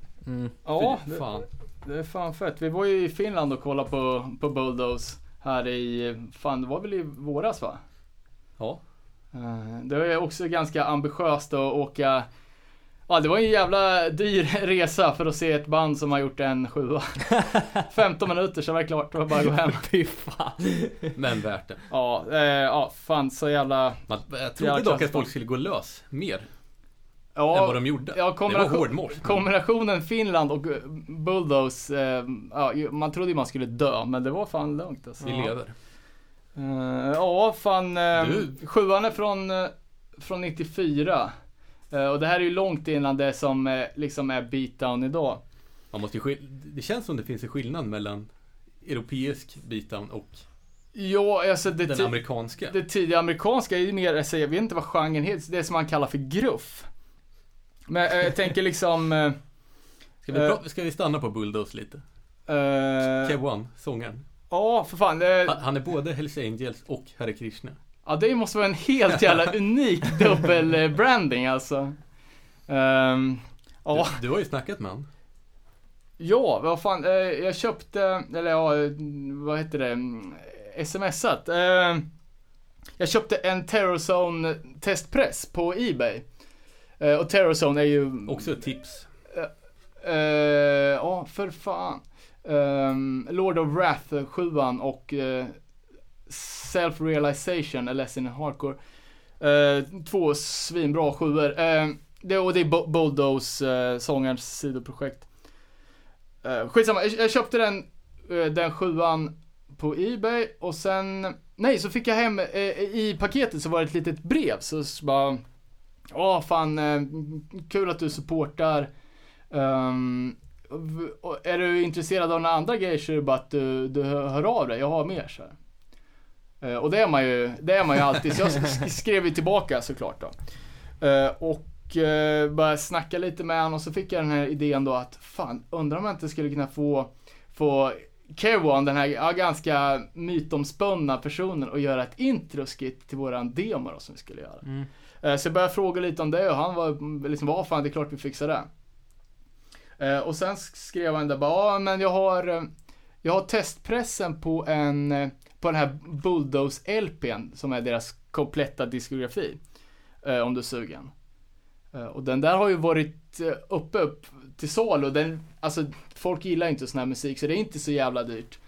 Ja, Fy det, fan. det är fan fett. Vi var ju i Finland och kollade på, på Bulldoze här i, fan det var väl i våras va? Ja. Eh, Det var ju också ganska ambitiöst att åka Ja det var en jävla dyr resa för att se ett band som har gjort en sjua. 15 minuter så var det klart, det var bara att gå hem. Fy fan. Men värt det. Ja, eh, ja fan så jävla Man, jag Jävla trodde dock att folk skulle gå lös mer. Ja, än vad de gjorde. Ja, det var hårdmors. kombinationen Finland och eh, Bulldoze, eh, ja, man trodde ju man skulle dö, men det var fan lugnt alltså. Vi lever. Eh, ja, fan. Uh, Du- sjuan är från, eh, från 94. Eh, och det här är ju långt innan det som eh, liksom är beatdown idag. Man måste ju det känns som det finns en skillnad mellan europeisk beatdown och Ja, alltså det, den amerikanska. det tidiga amerikanska är ju mer, alltså, jag vet inte vad genren heter, det som man kallar för gruff. Men eh, jag tänker liksom... eh, Ska vi, pra- ska vi stanna på Bulldoze lite? eh, Kev One, sångaren. Ja, för fan. eh, Han, han är både Hells Angels och Hare Krishna. Ja, det måste vara en helt jävla unik dubbel-branding alltså. Ehm, ja, Du, du har ju snackat med han. ja, vad fan, jag köpte, eller ja, vad heter det, mm, smsat. Eh, jag köpte en Terrorzone testpress på Ebay. Eh, och Terrorzone är ju... Också ett tips. Eh, Ja, för fan. Ehm, Lord of Wrath, 7 och eh, Self-Realization, A Lesson in Hardcore. Eh, två svinbra sjuor. Uh, det, och det är Bu- Bulldoze, uh, sångarens sidoprojekt. Uh, skitsamma, jag, köpte den, eh, den sjuan på Ebay och sen, nej så fick jag hem, eh, i paketet så var det ett litet brev så, så bara, åh fan, eh, kul att du supportar. Um, är du intresserad av några andra grejer så är det bara att du, du hör av dig, jag har mer så här. Eh, och det är man ju, det är man ju alltid, så jag skrev ju tillbaka såklart då. Eh, och eh, började snacka lite med honom och så fick jag den här idén då att fan, undrar om jag inte skulle kunna få, få Kevon, den här ja, ganska mytomspunna personen och göra ett introskit till våran demo då, som vi skulle göra. Mm. Eh, så jag började fråga lite om det och han var liksom, vad fan det är klart vi fixar det. Eh, och sen skrev han där bara, ja men jag har, eh, jag har testpressen på en, på den här Bulldoze LPn som är deras kompletta diskografi. Om du är sugen. Och den där har ju varit uppe upp till salu. Den, alltså folk gillar inte sån här musik så det är inte så jävla dyrt.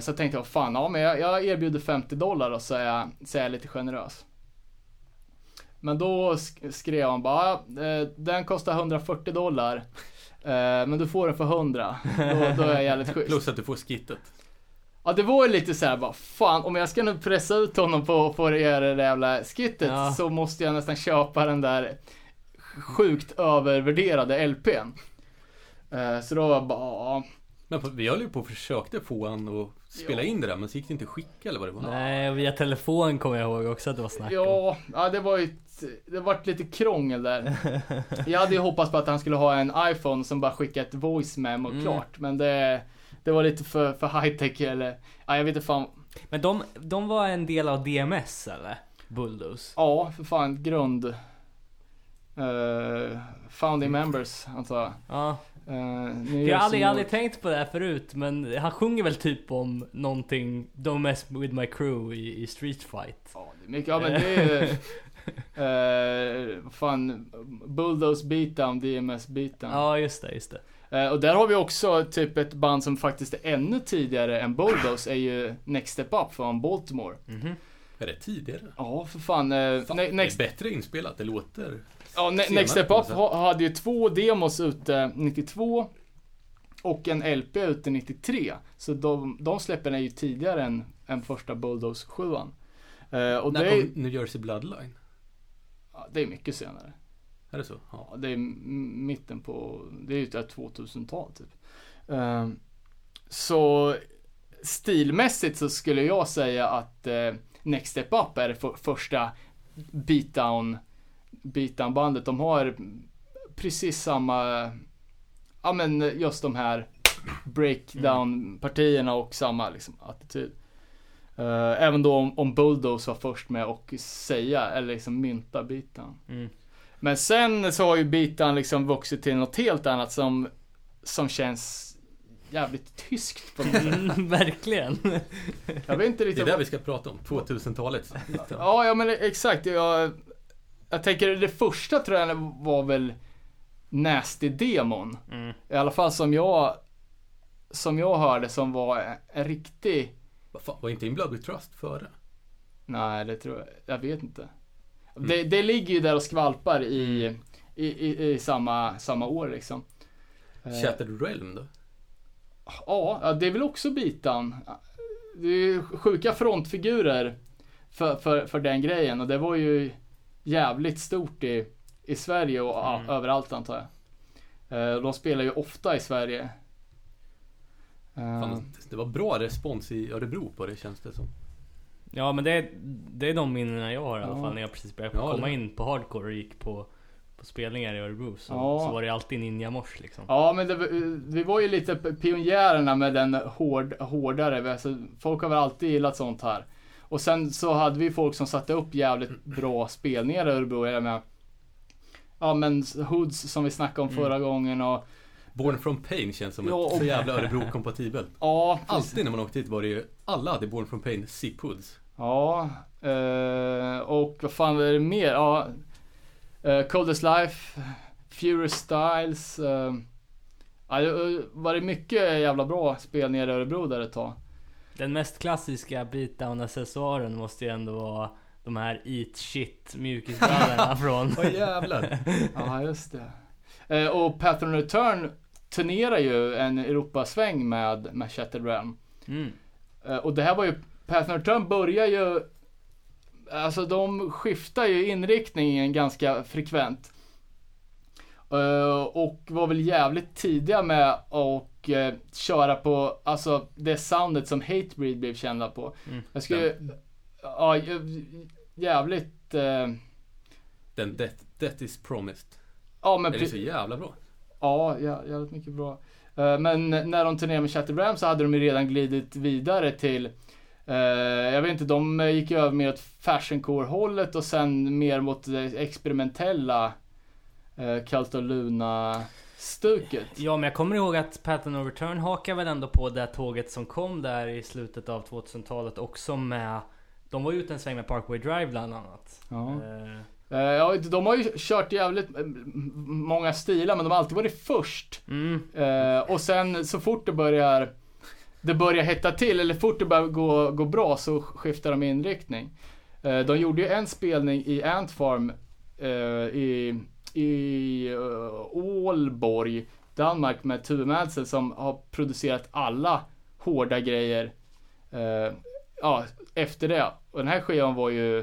Så jag tänkte jag, fan ja men jag, jag erbjuder 50 dollar och så är jag, så är jag lite generös. Men då sk- skrev han bara, eh, den kostar 140 dollar. eh, Men du får den för 100. Då, då är jag jävligt schysst. Plus att du får skittet. Ja det var ju lite så här bara, fan om jag ska nu pressa ut honom på, på det här jävla skittet Ja. så måste jag nästan köpa den där sjukt övervärderade LPn. Eh, Så då var jag bara, ja. Men vi höll ju på och försökte få han att spela Ja. in det där men så gick det inte att skicka eller vad det var. Nej, via telefon kommer jag ihåg också att det var snack om. Ja, ja det var ju ett, det vart lite krångel där. Jag hade ju hoppats på att han skulle ha en iPhone som bara skickar ett voice memo Mm. klart. Men det, det var lite för, för high tech eller, ja jag vet inte fan. Men de, de var en del av DMS eller? Bulldoze? Ja, för fan grund. Uh, founding members antar jag. Ja. Uh, Jag har aldrig, aldrig tänkt på det här förut men han sjunger väl typ om någonting Don't mess with my crew i, i Street Fight. Ja, det är mycket, ja men det är uh, vad fan, Bulldoze beatdown, DMS beatdown. Ja just det, just det. Eh, och där har vi också typ ett band som faktiskt är ännu tidigare än Bulldoze, är ju Next Step Up från Baltimore. Mhm. Är det tidigare? Ja, för fan. eh, Fan, ne- next, Det är bättre inspelat, det låter... ja, ne- senare Next Step Up hade ju två demos ute 92 och en LP ute 93. Så de, de släppen är ju tidigare än, än första Bulldoze 7 uh, Och det När är, kom New Jersey Bloodline? ja, det är mycket senare. Är det så? Ja. Ja, det är mitten på, det är ju ett 2000-tal typ. Ehm, så stilmässigt så skulle jag säga att eh, Next Step Up är det för, första beatdown, beatdown bandet. De har precis samma, ja men just de här breakdown partierna och samma liksom attityd. Eh, även då om, om Bulldoze var först med att säga, eller liksom mynta beatdown. Mm. Men sen så har ju bitan liksom vuxit till något helt annat som, som känns jävligt tyskt på något. Mm, verkligen. Jag vet inte Det är riktigt det vi ska prata om, 2000-talet. Ja, ja men exakt. Jag, jag tänker det första tror jag var väl Nasty-demon. Mm. I alla fall som jag, som jag hörde som var en, en riktig, Vad fan, var inte In Blood Trust före? nej det tror jag, jag vet inte. Det, det ligger ju där och skvalpar i, i, i, i samma, samma år liksom. Shattered Realm då? Ja, ja, det är väl också bitan. Det är ju sjuka frontfigurer för, för, för den grejen och det var ju jävligt stort i, i Sverige och ja, Mm. överallt antar jag. Eh, De spelar ju ofta i Sverige. Eh, Fan, det var bra respons i Örebro på det känns det som. Ja men det är, det är de minnena jag har i alla Ja. fall när jag precis började Ja, komma det- in på hardcore och gick på, på spelningar i Örebro. Så, Ja. så var det alltid Ninja Mors liksom. Ja, men det, vi var ju lite pionjärerna med den hård, hårdare. Alltså, folk har väl alltid gillat sånt här. Och sen så hade vi folk som satte upp jävligt bra spelningar i Örebro. Jag med, ja men Hoods som vi snackade om Mm. förra gången och Born from Pain känns som Ja, ett och- så jävla Örebro-kompatibelt. ja. Alltid när man åkte dit var det ju, alla hade Born from Pain zip hoods. Ja, eh, och vad fan är det mer? Ja, eh, Coldest Life, Furious Styles. Eh, ja, det var det mycket jävla bra spelningar i Örebro där ett tag. Den mest klassiska beatdown-accessoaren måste ju ändå vara de här Eat Shit mjukisbrallorna från... Åh jävlar. Ja, just det. Eh, och Pattern Return turnerar ju en Europasväng med, med Shattered Realm. Mm. Eh, och det här var ju, Pattern Return börjar ju, alltså de skiftar ju inriktningen ganska frekvent. Eh, och var väl jävligt tidiga med att eh, köra på, alltså det soundet som Hatebreed blev kända på. Mm. Jag skulle, ja, jä- jävligt, eh, Den Death, Death is promised. ja men Den är så jävla bra. Ja, jä- jävligt mycket bra. Eh, Men när de turnerade med Shattered Ram så hade de ju redan glidit vidare till jag vet inte, de gick ju över mer åt fashioncore-hållet och sen mer mot det experimentella uh, Cult of Luna-stuket. Ja men jag kommer ihåg att Pattern of Return hakar väl ändå på det tåget som kom där i slutet av 2000-talet också med De var ju ute en sväng med Parkway Drive bland annat. Ja. Eh, Eh, ja, de har ju kört jävligt eh, många stilar men de har alltid varit först. Mm. Eh, och sen så fort det börjar det börjar hetta till eller fort det börjar gå, gå bra så skiftar de inriktning. Eh, de gjorde ju en spelning i Ant Farm eh, i, i Ålborg, Danmark med Tove Madsen som har producerat alla hårda grejer eh, ja, efter det. Och den här skivan var ju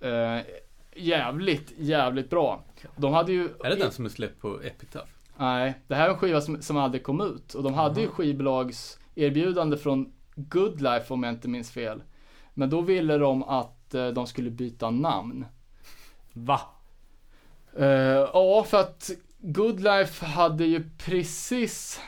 eh, jävligt, jävligt bra. De hade ju... Är det den som är släppt på Epitaph? Nej, det här är en skiva som, som aldrig kom ut. Och de hade ju Aha. skivbolags erbjudande från Good Life om jag inte minns fel. Men då ville de att eh, de skulle byta namn. Va? Eh, ja, för att Good Life hade ju precis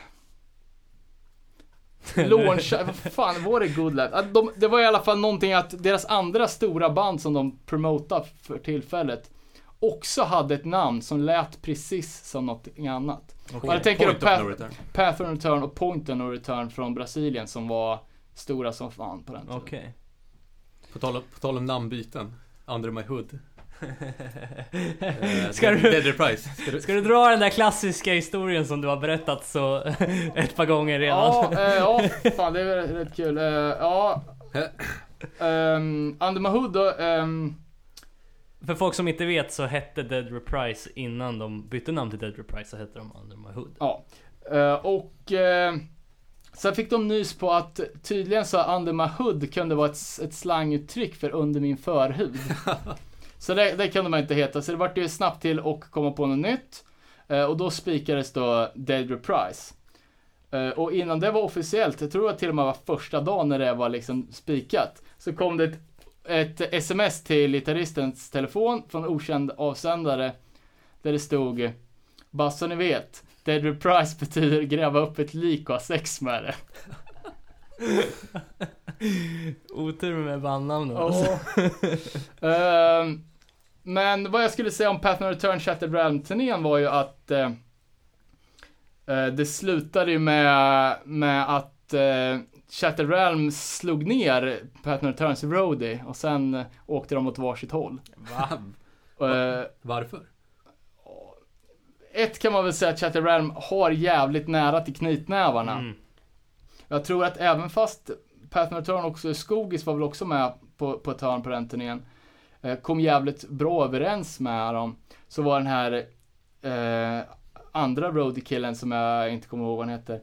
launchat, vad fan var det Good Life? Att de, det var i alla fall någonting att deras andra stora band som de promotade för tillfället också hade ett namn som lät precis som någonting annat. Ja, jag tänker Point of Path, no return. Path of Return och Point of No Return från Brasilien som var stora som fan på den tiden. Okej. På tal, om, på tal om namnbyten. Under my hood. Eh, Ska du- Dead Reprise. Ska du, Ska du dra den där klassiska historien som du har berättat så ett par gånger redan? Ja, eh, ja, fan det är väl rätt kul. Eh, ja, um, Under My Hood då, ehm, För folk som inte vet så hette Dead Reprise innan de bytte namn till Dead Reprise så hette de Under My Hood. Ja. Eh, och eh, sen fick de nys på att tydligen så under my hood kunde vara ett, ett slanguttryck för under min förhud. så det, det kunde man inte heta, så det vart ju snabbt till och komma på något nytt. Eh, och då spikades då Dead Reprise. Och innan det var officiellt, jag tror att till och med var första dagen när det var liksom spikat, så kom det ett, ett sms till gitarristens telefon från okänd avsändare där det stod bara så ni vet, Dead Reprise betyder gräva upp ett lik och ha sex med det. Otur med bandnamn då. alltså. Ehm, men vad jag skulle säga om Path No Return Shattered Realm-turnén var ju att eh, det slutade ju med, med att eh, Shattered Realm slog ner No Returns roadie och sen eh, åkte de åt varsitt håll. Va? Eh, Varför? ett kan man väl säga att Shattered Realm har jävligt nära till knytnävarna. Mm. Jag tror att även fast No Return också, Skogis var väl också med på, på ett hörn på den turnén. eh, kom jävligt bra överens med dem. Så var den här eh, andra roadie-killen som jag inte kommer ihåg vad han heter.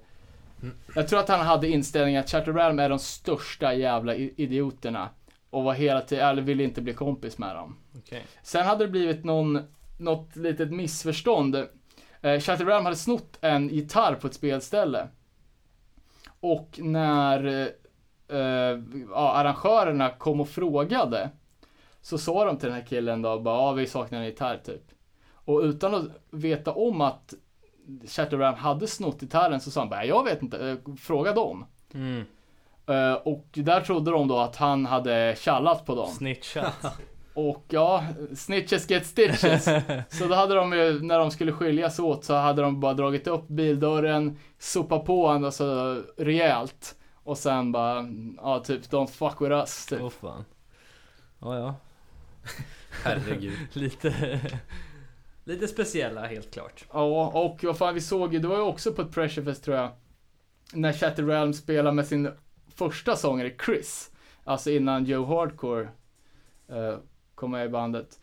Jag tror att han hade inställningen att Chatterrealm är de största jävla idioterna. Och var hela tiden, eller ville inte bli kompis med dem. Okej. Sen hade det blivit någon, något litet missförstånd. Eh, Chatterrealm hade snott en gitarr på ett spelställe. Och när eh, eh, ja, arrangörerna kom och frågade så sa de till den här killen då bara, ja vi saknar en gitarr typ. Och utan att veta om att Chatterrealm hade snott gitarren så sa han bara, jag vet inte, eh, fråga dem. Mm. Eh, och där trodde de då att han hade tjallat på dem. Snitchat. Och ja, snitches get stitches. Så då hade de ju, när de skulle skiljas åt så hade de bara dragit upp bildörren, sopat på honom så rejält. Och sen bara, ja typ, don't fuck with us. Typ. Åh fan. Ja, ja. Herregud. Lite... Lite speciella helt klart. Ja, och vad fan vi såg ju, det var ju också på ett Pressurefest tror jag. När Shatterrealm spelade med sin första sångare Chris. Alltså innan Joe Hardcore uh, kom med i bandet.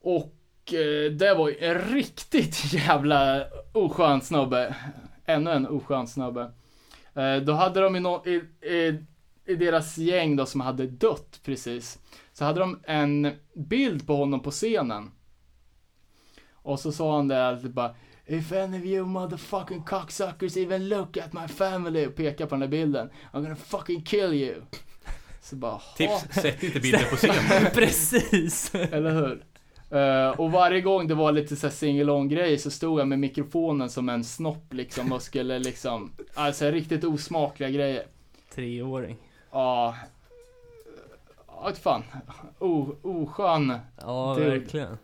Och uh, det var ju en riktigt jävla oskön snubbe. Ännu en oskön snubbe. Uh, då hade de i, no- i, i, i deras gäng då som hade dött precis. Så hade de en bild på honom på scenen. Och så sa han det att bara If any of you motherfucking cocksuckers even look at my family och pekade på den där bilden I'm gonna fucking kill you. Så bara, Tips, sätt inte bilder på scen. Precis! Eller hur? Eh, och varje gång det var lite så singalong grej så stod jag med mikrofonen som en snopp liksom och skulle liksom, alltså riktigt osmakliga grejer. Treåring. Ja, ja vet fan, o, oskön. Ja, Dude. verkligen.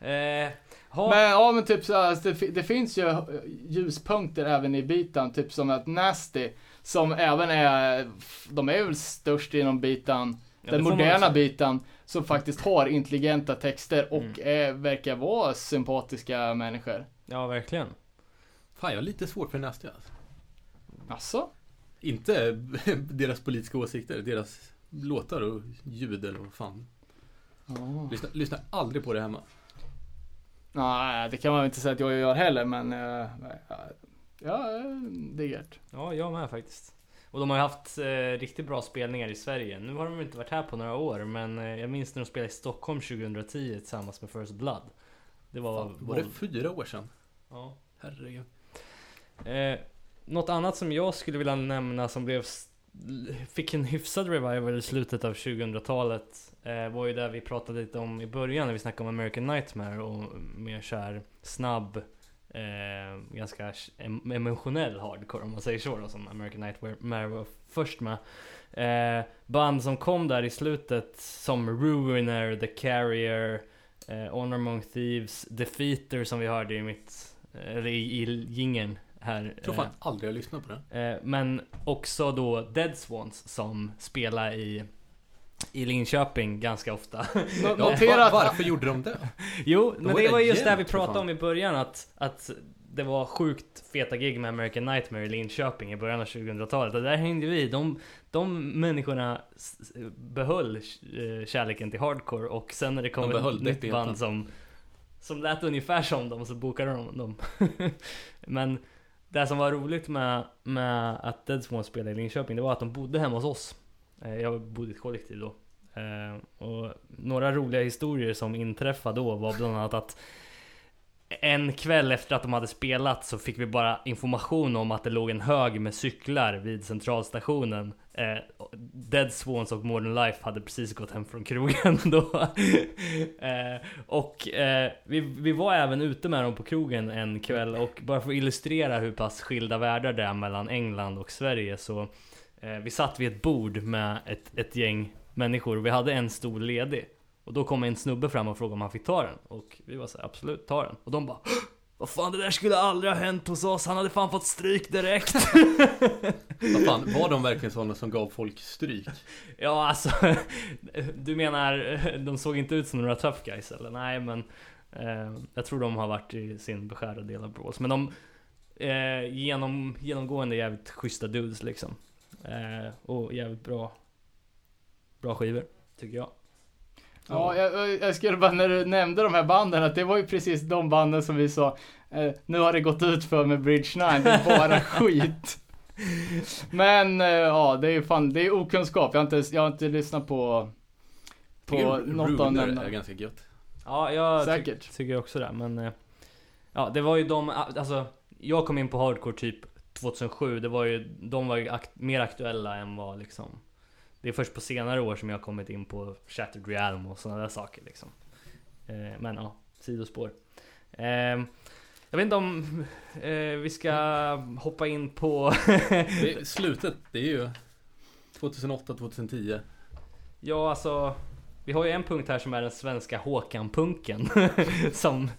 Eh, ha, Men ja men typ så här, alltså, det, det finns ju eh, ljuspunkter även i bitan, typ som att Nasty, som även är, de är väl störst inom bitan, Ja, den moderna bitan, som faktiskt har intelligenta texter och Mm. är, verkar vara sympatiska människor. Ja, verkligen. Fan, jag har lite svårt för Nasty alltså. Alltså? Inte deras politiska åsikter, deras låtar och ljud eller vad fan. Lyssna, lyssna aldrig på det hemma. Nej, det kan man väl inte säga att jag gör heller, men uh, ja, eh, det är gött. Ja, jag med faktiskt. Och de har ju haft eh, riktigt bra spelningar i Sverige. Nu har de inte varit här på några år, men eh, jag minns när de spelade i Stockholm 2010 tillsammans med First Blood. Det var... Fan, var det fyra år sedan? Ja. Herregud. Eh, något annat som jag skulle vilja nämna som blev Fick en hyfsad revival i slutet av 2000-talet eh, Var ju där vi pratade lite om i början när vi snackade om American Nightmare och mer såhär snabb eh, Ganska emotionell hardcore om man säger så då som American Nightmare var först med. Eh, Band som kom där i slutet som Ruiner, The Carrier eh, Honor Among Thieves, Defeater som vi hörde i mitt eller i, i jingeln här. Jag tror fan aldrig jag lyssnat på den. Eh, men också då Dead Swans som spelar i i Linköping ganska ofta. No- Ja, notera att varför gjorde de det? jo, men det var just det vi pratade om i början att, att det var sjukt feta gig med American Nightmare i Linköping i början av 2000-talet. Och där hängde vi. De, de människorna behöll eh, kärleken till hardcore och sen när det kom De ett nytt band som som lät ungefär som dem så bokade de dem. Men det som var roligt med, med att Dead spelade i Linköping, det var att de bodde hemma hos oss. Eh, jag bodde i ett kollektiv då. Eh, och några roliga historier som inträffade då var bland annat att en kväll efter att de hade spelat så fick vi bara information om att det låg en hög med cyklar vid centralstationen. Eh, Dead Swans och Modern Life hade precis gått hem från krogen då. eh, och eh, vi, vi var även ute med dem på krogen en kväll och bara för att illustrera hur pass skilda världar det är mellan England och Sverige så eh, vi satt vid ett bord med ett, ett gäng människor och vi hade en stol ledig. Och då kom en snubbe fram och frågade om han fick ta den. Och vi var så här, absolut, ta den. Och de bara Vad fan det där skulle aldrig ha hänt hos oss, han hade fan fått stryk direkt. Vad fan, var de verkligen sådana som gav folk stryk? ja alltså, du menar, de såg inte ut som några tough guys eller? Nej men eh, Jag tror de har varit i sin beskärda del av brås. Men de eh, genom, genomgående jävligt schyssta dudes liksom. Eh, och jävligt bra Bra skivor, tycker jag. Ja, jag, jag skulle bara när du nämnde de här banden att det var ju precis de banden som vi sa eh, Nu har det gått ut för med Bridge 9, det är bara skit. Men eh, ja, det är ju fan, det är okunskap. Jag har inte, jag har inte lyssnat på på något av dem. är ganska gött. Ja, jag ty- Säkert. tycker också det. Men eh, ja, det var ju de, alltså jag kom in på hardcore typ 2007. Det var ju, de var ju akt, mer aktuella än vad liksom Det är först på senare år som jag har kommit in på Shattered Realm och sådana där saker liksom. Eh, men ja, sidospår. Eh, jag vet inte om eh, vi ska hoppa in på Det slutet, det är ju 2008-2010. Ja, alltså Vi har ju en punkt här som är den svenska Håkan-punken Som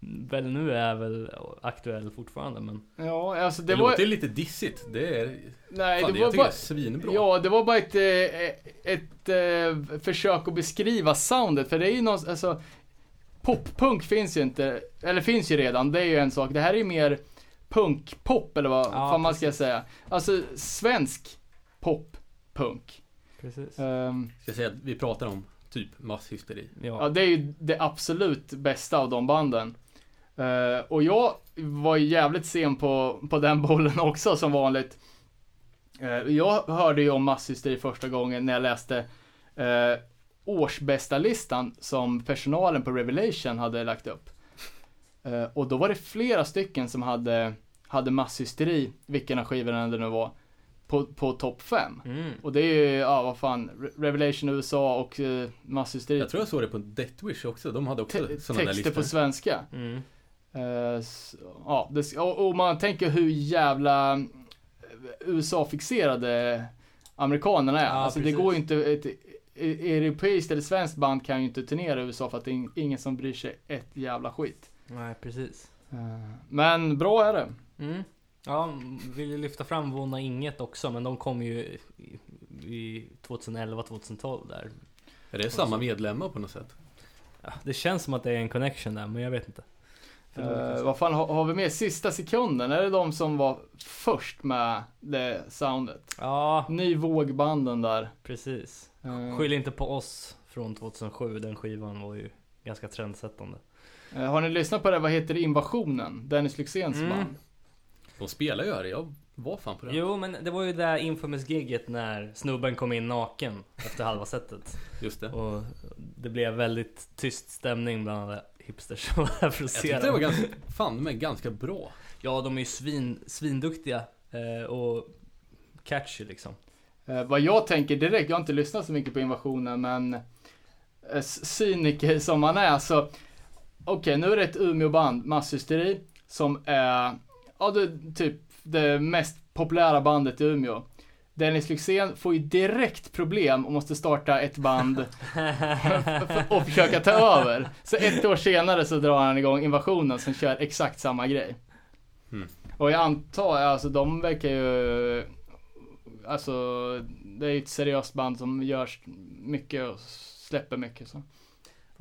väl nu är väl aktuell fortfarande men Ja, alltså Det, det, var... låter lite dissigt. Det är... Nej, fan, det jag var tycker bara... det är svinbra. Ja, det var bara ett, eh, ett, eh, försök att beskriva soundet, för det är ju något, alltså Poppunk finns ju inte, eller finns ju redan, det är ju en sak. Det här är ju mer punkpop eller vad Ja, fan man ska säga. Alltså svensk poppunk. Precis Um, Ska säga att vi pratar om typ masshysteri. ja, det är ju det absolut bästa av de banden. Eh, och jag var ju jävligt sen på, på den bollen också som vanligt. Eh, jag hörde ju om masshysteri första gången när jag läste uh, årsbästa listan som personalen på Revelation hade lagt upp. Eh, och då var det flera stycken som hade, hade masshysteri, vilken av skivorna det nu var, på, på topp 5. mm. Och det är ju, ja vad fan, Re- Revelation USA och uh, masshysteri. Jag tror jag såg det på Deathwish också. De hade också sådana där texter listor. på svenska. Mm. Eh, ja, det, och, och man tänker hur jävla eh, USA-fixerade amerikanerna är. Ja, alltså precis. det går ju inte, ett, ett europeiskt eller svenskt band kan ju inte turnera i USA för att det är ingen som bryr sig ett jävla skit. Nej precis Eh, men bra är det. mm. Ja, vill ju lyfta fram Våna Inget också men de kom ju i, i 2011-2012 där Är det samma medlemmar på något sätt? ja, Det känns som att det är en connection där men jag vet inte Uh, vad fan har, har vi med sista sekunden? Är det de som var först med det soundet? Ja, Ny vågbanden där. precis Eh, Skyll inte på oss från 2007, den skivan var ju ganska trendsättande. eh, har ni lyssnat på det, vad heter Invasionen? Dennis Lyxzéns Mm. band. De spelar ju här. Jag var fan på det. Jo, men det var ju det där infamous-giget när snubben kom in naken efter halva setet. Just det. Och det blev väldigt tyst stämning bland alla hipsters som var där för att Jag se tyckte det dem. var ganska, fan men ganska bra. Ja, de är ju svin, svinduktiga eh, och catchy liksom. Eh, vad jag tänker direkt, jag har inte lyssnat så mycket på Invasionen, men eh, cyniker som man är så Okej, nu är det ett Umeå-band, Masshysteri, som är, ja det, typ det mest populära bandet i Umeå. Dennis Lyxzén får ju direkt problem och måste starta ett band och försöka ta över. Så ett år senare så drar han igång Invasionen som kör exakt samma grej. Mm. Och jag antar, alltså de verkar ju Alltså det är ju ett seriöst band som görs mycket och släpper mycket så.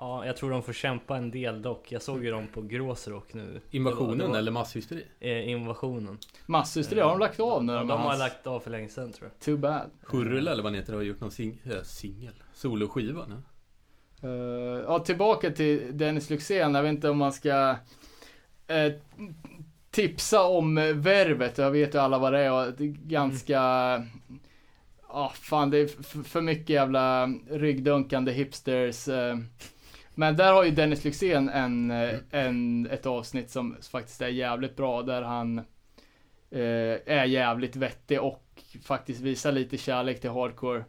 Ja, jag tror de får kämpa en del dock. Jag såg ju dem på Gråsrock nu. Det var- Invasionen det var- eller masshysteri? Eh, invasionen. Masshysteri har de lagt av nu Ja, de har lagt av för länge sedan tror jag. Too bad. Hurrel eller vad heter har gjort någon sing äh, singel. Soloskiva nu. Uh, ja, tillbaka till Dennis Lyxzén. Jag vet inte om man ska eh, tipsa om eh, Värvet. Jag vet ju alla vad det är och det är ganska Ja, fan det är för mycket jävla ryggdunkande hipsters. eh. Men där har ju Dennis Lyxzén en, eh, en, ett avsnitt som faktiskt är jävligt bra. Där han eh, är jävligt vettig och faktiskt visar lite kärlek till hardcore.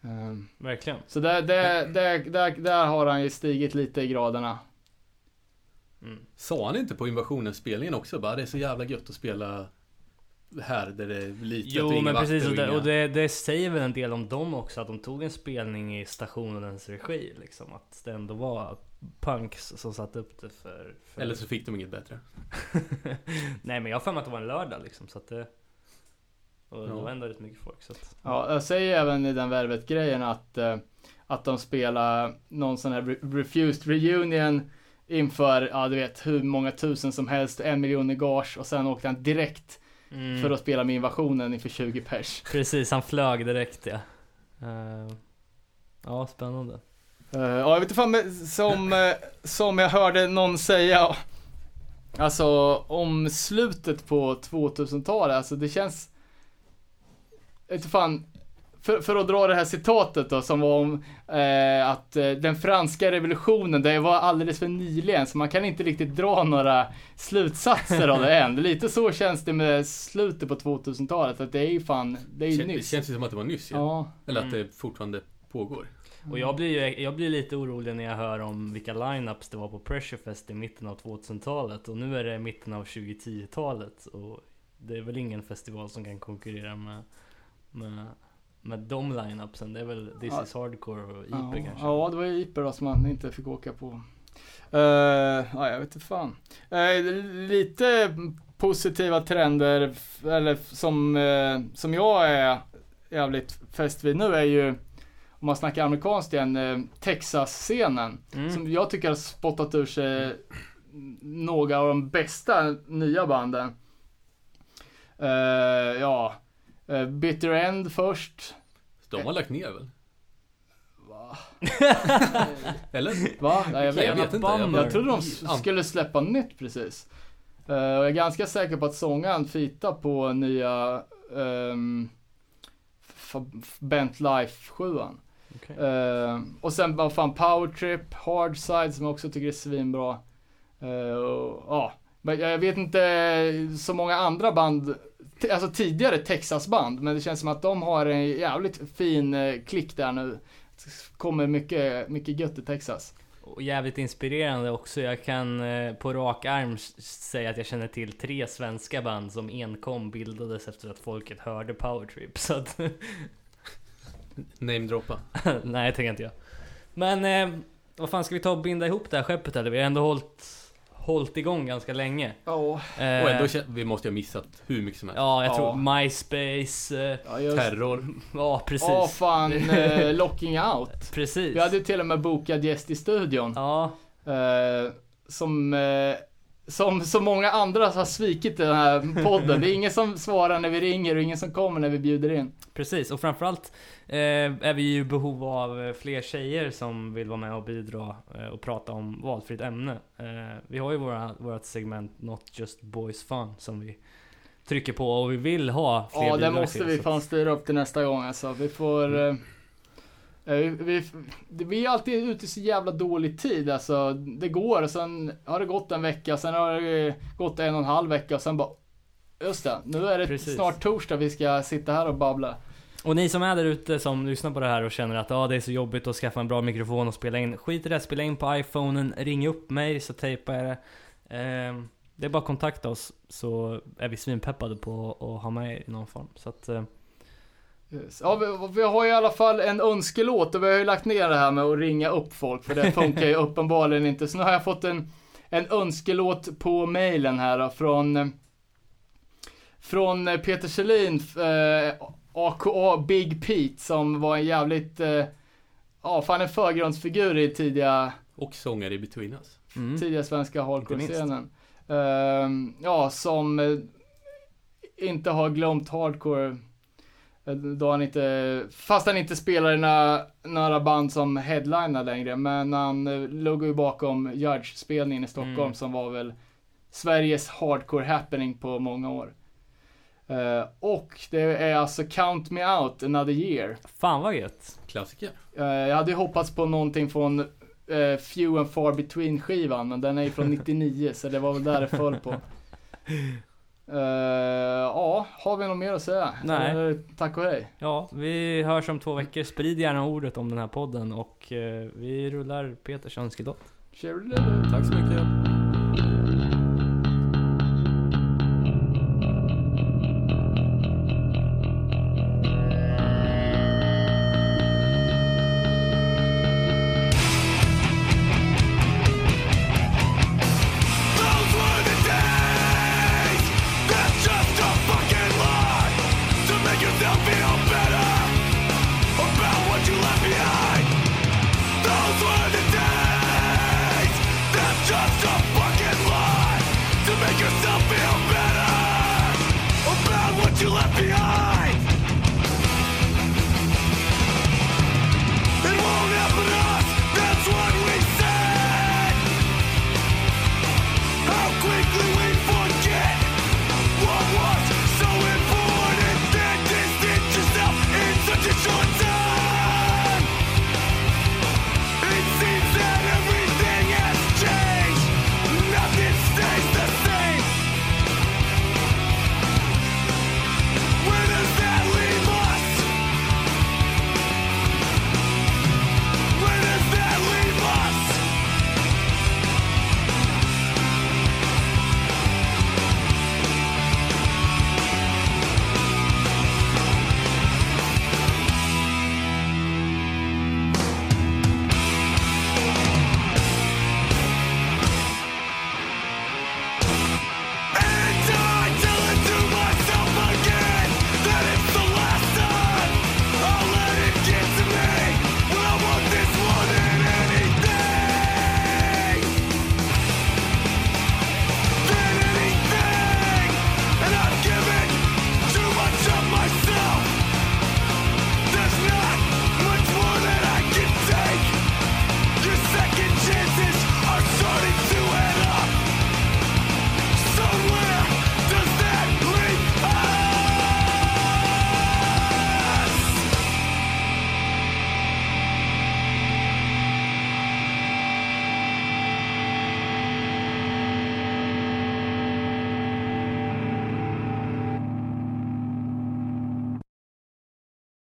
Um, Verkligen. så där, där, där, där, där har han ju stigit lite i graderna. Mm. Sa han inte på invasionen-spelningen också bara det är så jävla gött att spela här där det är litet och Jo men precis, och, det, och det, det säger väl en del om dem också att de tog en spelning i stationens regi liksom. Att det ändå var punks som satte upp det för... för... Eller så fick de inget bättre. Nej men jag har för mig att det var en lördag liksom så att det... Och det Ja. var ändå rätt mycket folk så att... Ja, jag säger även i den Värvet-grejen att, eh, att de spelar någon sån här re- refused reunion inför, ja du vet, hur många tusen som helst, en miljon i gage och sen åkte han direkt Mm. för att spela med invasionen inför 20 pers. Precis, han flög direkt ja. Eh, ja, spännande. Eh, ja, jag vet inte fan, som, eh, som jag hörde någon säga, alltså om slutet på 2000-talet, alltså det känns, jag vet inte fan, för, för att dra det här citatet då som var om eh, att eh, den franska revolutionen, det var alldeles för nyligen så man kan inte riktigt dra några slutsatser av det än. Lite så känns det med slutet på 2000-talet, att det är ju fan, det är ju Kän- Det nyss. känns ju som att det var nyss ja. Ja. Eller att Mm. det fortfarande pågår. Och jag blir, ju- jag blir lite orolig när jag hör om vilka lineups det var på Pressurefest i mitten av 2000-talet och nu är det mitten av 2010-talet och det är väl ingen festival som kan konkurrera med, med, med de lineupsen. Det är väl This Ja. is Hardcore och IP ja, kanske. Ja, det var ju Iper då som man inte fick åka på. Uh, ja, jag vet inte fan. Eh, lite positiva trender, eller som, eh, som jag är jävligt fäst vid nu är ju, om man snackar amerikanskt igen, uh, Texas-scenen. Mm. Som jag tycker har spottat ur sig några av de bästa nya banden. Ja, uh, Bitter End först. De har lagt ner väl? Va? Eller? Va? Nej, jag vet, Jag vet inte. Bummer. Jag trodde de skulle släppa nytt precis. Eh, och jag är ganska säker på att sångaren fitar på nya um, Bent Life 7 Okej. uh, Och sen vad fan Power Trip, Hard Side som jag också tycker är svinbra. Uh, och, ja, men jag vet inte så många andra band, alltså tidigare Texas-band, men det känns som att de har en jävligt fin uh, klick där nu. Det kommer mycket, mycket gött i Texas. Och jävligt inspirerande också. Jag kan eh, på rak arm säga att jag känner till tre svenska band som enkom bildades efter att folket hörde Powertrip. Så att, Namedroppa. nej, det tänker inte jag. Men eh, vad fan ska vi ta och binda ihop det här skeppet eller? Vi har ändå hållit, hållit igång ganska länge. Ja, Eh, Och ändå vi måste ju ha missat hur mycket som helst. Ja, jag Ja. tror MySpace. Eh, ja just Terror. ja, precis. Ja, fan, eh, Locking Out. Precis. Vi hade ju till och med bokad gäst i studion. Ja, Eh, som, eh, som så många andra har svikit den här podden. Det är ingen som svarar när vi ringer och ingen som kommer när vi bjuder in. precis. Och framförallt eh, är vi ju i behov av eh, fler tjejer som vill vara med och bidra eh, och prata om valfritt ämne. Eh, vi har ju våra, vårt segment Not Just Boys Fun som vi trycker på och vi vill ha fler Ja, det måste vi fan styra upp till nästa gång alltså. Vi får... Eh, eh, vi, vi, vi är alltid ute i så jävla dålig tid alltså. Det går och sen har det gått en vecka, sen har det gått en och en halv vecka och sen bara... Just det, nu är det Precis. snart torsdag vi ska sitta här och babbla. Och ni som är där ute som lyssnar på det här och känner att ah, det är så jobbigt att skaffa en bra mikrofon och spela in. Skit i det, spela in på iPhonen, ring upp mig så tejpar jag det. Ehm, det är bara att kontakta oss så är vi svinpeppade på att ha med er i någon form. Så att, eh, Yes. Ja, vi, vi har i alla fall en önskelåt och vi har ju lagt ner det här med att ringa upp folk för det funkar ju uppenbarligen inte. Så nu har jag fått en, en önskelåt på mailen här då, från eh, från eh, Peter Kjellin, eh, aka Big Pete, som var en jävligt, eh, ja fan en förgrundsfigur i tidiga Och sångare i Between Us. mm. tidiga svenska hardcore-scenen. Ehm, ja, som eh, inte har glömt hardcore. Då han inte, fast han inte spelar i några, några band som headliner längre, men han eh, låg ju bakom Judge-spelningen i Stockholm Mm. som var väl Sveriges hardcore happening på många år. Eh, och det är alltså Count Me Out Another Year. Fan vad gött. Klassiker. Eh, jag hade ju hoppats på någonting från eh, Few and Far Between skivan, men den är ju från 99 så det var väl där det föll på. Eh, ja, har vi något mer att säga? Nej. Eller, tack och hej. Ja, vi hörs om två veckor. Sprid gärna ordet om den här podden och eh, vi rullar Peters. Cheerio. Tack så mycket.